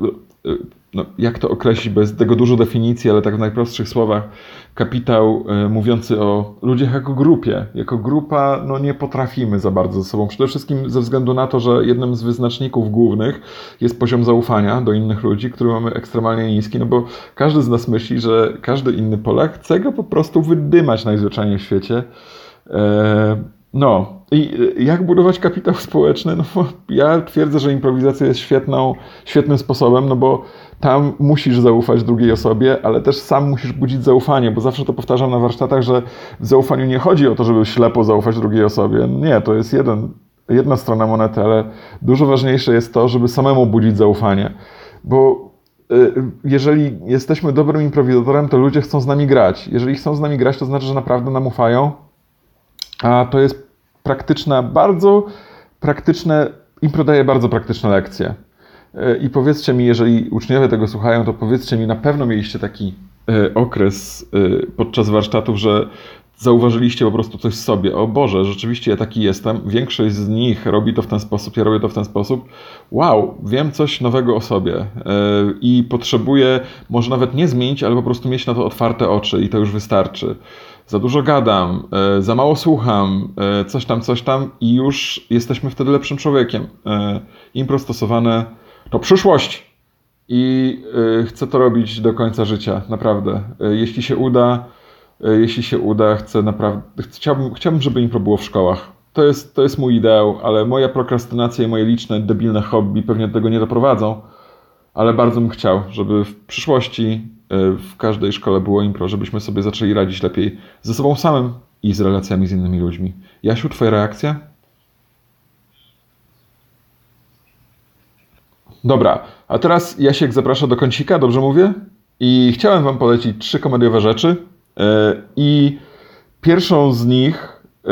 no, jak to określić, jest tego dużo definicji, ale tak w najprostszych słowach, kapitał y, mówiący o ludziach jako grupie. Jako grupa no, nie potrafimy za bardzo ze sobą. Przede wszystkim ze względu na to, że jednym z wyznaczników głównych jest poziom zaufania do innych ludzi, który mamy ekstremalnie niski, no bo każdy z nas myśli, że każdy inny Polak chce go po prostu wydymać najzwyczajniej w świecie. E, no, i jak budować kapitał społeczny? No, ja twierdzę, że improwizacja jest świetną, świetnym sposobem, no bo tam musisz zaufać drugiej osobie, ale też sam musisz budzić zaufanie, bo zawsze to powtarzam na warsztatach, że w zaufaniu nie chodzi o to, żeby ślepo zaufać drugiej osobie. Nie, to jest jeden, jedna strona monety, ale dużo ważniejsze jest to, żeby samemu budzić zaufanie. Bo y, jeżeli jesteśmy dobrym improwizatorem, to ludzie chcą z nami grać. Jeżeli chcą z nami grać, to znaczy, że naprawdę nam ufają, a to jest praktyczna, bardzo praktyczne, impro daje bardzo praktyczne lekcje. I powiedzcie mi, jeżeli uczniowie tego słuchają, to powiedzcie mi, na pewno mieliście taki e, okres e, podczas warsztatów, że zauważyliście po prostu coś w sobie. O Boże, rzeczywiście ja taki jestem. Większość z nich robi to w ten sposób, ja robię to w ten sposób. Wow, wiem coś nowego o sobie e, i potrzebuję może nawet nie zmienić, ale po prostu mieć na to otwarte oczy i to już wystarczy. Za dużo gadam, za mało słucham, coś tam, coś tam i już jesteśmy wtedy lepszym człowiekiem. Impro stosowane to przyszłość. I chcę to robić do końca życia, naprawdę. Jeśli się uda, jeśli się uda, chcę naprawdę, chciałbym, chciałbym, żeby impro było w szkołach. To jest, to jest mój ideał, ale moja prokrastynacja i moje liczne, debilne hobby pewnie do tego nie doprowadzą. Ale bardzo bym chciał, żeby w przyszłości w każdej szkole było impro, żebyśmy sobie zaczęli radzić lepiej ze sobą samym i z relacjami z innymi ludźmi. Jasiu, twoja reakcja? Dobra, a teraz Jasiek zaprasza do kącika, dobrze mówię? I chciałem wam polecić trzy komediowe rzeczy. E, I pierwszą z nich e,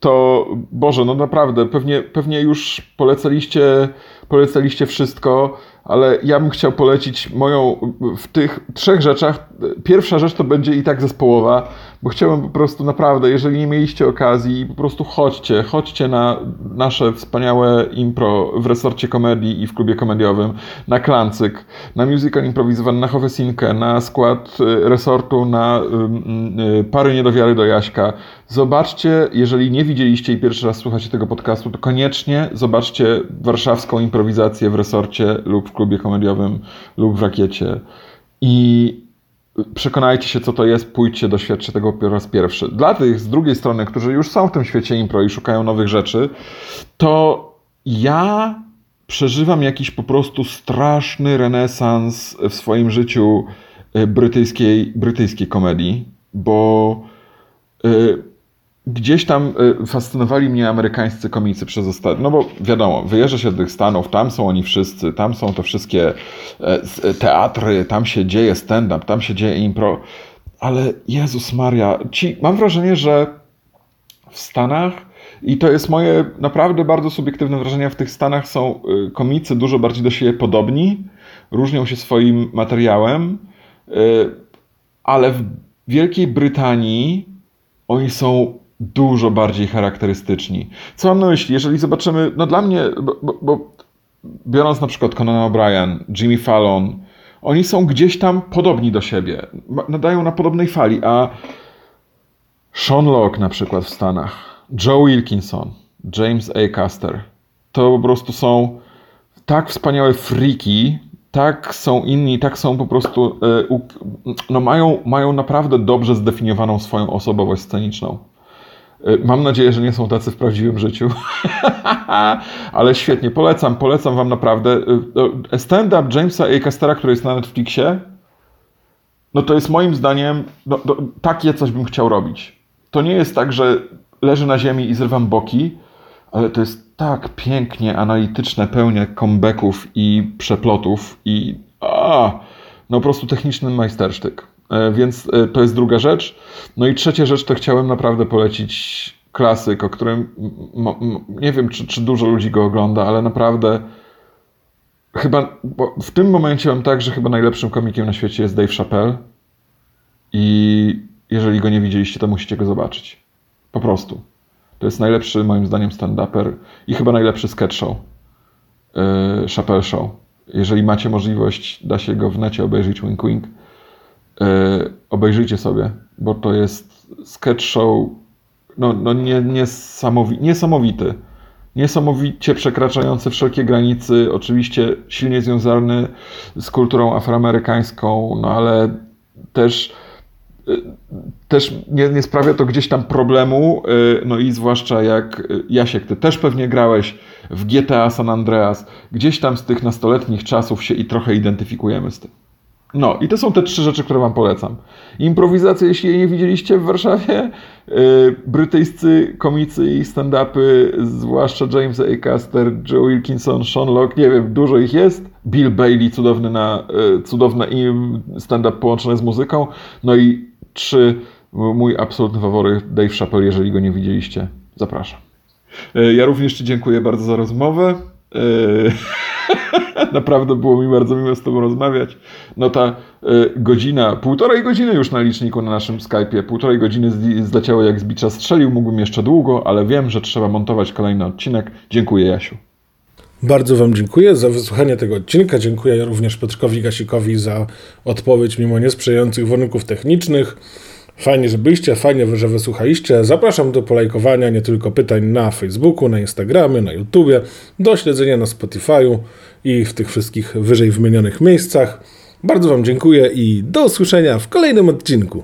to, Boże, no naprawdę, pewnie, pewnie już polecaliście, polecaliście wszystko, ale ja bym chciał polecić moją w tych trzech rzeczach. Pierwsza rzecz to będzie i tak zespołowa, bo chciałem po prostu naprawdę, jeżeli nie mieliście okazji, po prostu chodźcie, chodźcie na nasze wspaniałe impro w resorcie komedii i w klubie komediowym, na Klancyk, na musical improwizowany, na Howesinkę, na skład y, resortu, na y, y, pary niedowiary do Jaśka. Zobaczcie, jeżeli nie widzieliście i pierwszy raz słuchacie tego podcastu, to koniecznie zobaczcie warszawską improwizację w resorcie lub w klubie komediowym lub w rakiecie. I przekonajcie się, co to jest, pójdźcie, doświadczcie tego po raz pierwszy. Dla tych z drugiej strony, którzy już są w tym świecie impro i szukają nowych rzeczy, to ja przeżywam jakiś po prostu straszny renesans w swoim życiu e, brytyjskiej, brytyjskiej komedii, bo y, gdzieś tam y, fascynowali mnie amerykańscy komicy przez ostatnie, no bo wiadomo, wyjeżdża się do tych Stanów, tam są oni wszyscy, tam są te wszystkie e, e, teatry, tam się dzieje stand-up, tam się dzieje impro, ale Jezus Maria, ci, mam wrażenie, że w Stanach i to jest moje naprawdę bardzo subiektywne wrażenie. W tych Stanach są y, komicy dużo bardziej do siebie podobni, różnią się swoim materiałem, y, ale w Wielkiej Brytanii oni są dużo bardziej charakterystyczni. Co mam na myśli? Jeżeli zobaczymy, no dla mnie, bo, bo, bo biorąc na przykład Conan O'Brien, Jimmy Fallon, oni są gdzieś tam podobni do siebie, nadają na podobnej fali, a Sean Locke na przykład w Stanach, Joe Wilkinson, James A. Custer, to po prostu są tak wspaniałe freaki, tak są inni, tak są po prostu, e, no mają, mają naprawdę dobrze zdefiniowaną swoją osobowość sceniczną. E, mam nadzieję, że nie są tacy w prawdziwym życiu. Ale świetnie, polecam, polecam wam naprawdę. E, stand-up Jamesa A. Castera, który jest na Netflixie, no to jest moim zdaniem, no, no, takie coś bym chciał robić. To nie jest tak, że leżę na ziemi i zrywam boki, ale to jest tak pięknie analityczne, pełne comebacków i przeplotów i a, no po prostu techniczny majstersztyk. E, więc e, to jest druga rzecz. No i trzecia rzecz to chciałem naprawdę polecić klasyk, o którym nie wiem, czy, czy dużo ludzi go ogląda, ale naprawdę chyba w tym momencie mam tak, że chyba najlepszym komikiem na świecie jest Dave Chappelle i jeżeli go nie widzieliście, to musicie go zobaczyć. Po prostu. To jest najlepszy, moim zdaniem, stand-uper i chyba najlepszy sketch show. Yy, Chappelle Show. Jeżeli macie możliwość, da się go w necie obejrzeć, wink wink. Yy, obejrzyjcie sobie, bo to jest sketch show no, no nie, niesamowi niesamowity. Niesamowicie przekraczający wszelkie granice, oczywiście silnie związany z kulturą afroamerykańską, no ale też Y, też nie, nie, sprawia to gdzieś tam problemu, y, no i zwłaszcza jak y, Jasiek, ty też pewnie grałeś w GTA San Andreas, gdzieś tam z tych nastoletnich czasów się i trochę identyfikujemy z tym. No i to są te trzy rzeczy, które wam polecam. Improwizacja, jeśli jej nie widzieliście w Warszawie, brytyjscy komicy i stand-upy, zwłaszcza James A. Caster, Joe Wilkinson, Sean Locke, nie wiem, dużo ich jest. Bill Bailey, cudowny na, cudowny stand-up połączony z muzyką. No i Trzy, mój absolutny faworyt Dave Chappelle, jeżeli go nie widzieliście, zapraszam. E, ja również Ci dziękuję bardzo za rozmowę. Naprawdę było mi bardzo miło z Tobą rozmawiać. No ta e, godzina, półtorej godziny już na liczniku na naszym Skype'ie, półtorej godziny zleciało jak z bicza strzelił, mógłbym jeszcze długo, ale wiem, że trzeba montować kolejny odcinek. Dziękuję Jasiu. Bardzo Wam dziękuję za wysłuchanie tego odcinka. Dziękuję również Piotrkowi Gasikowi za odpowiedź mimo niesprzyjających warunków technicznych. Fajnie, że byliście, fajnie, że wysłuchaliście. Zapraszam do polajkowania nie tylko pytań na Facebooku, na Instagramie, na YouTubie, do śledzenia na Spotify'u i w tych wszystkich wyżej wymienionych miejscach. Bardzo Wam dziękuję i do usłyszenia w kolejnym odcinku.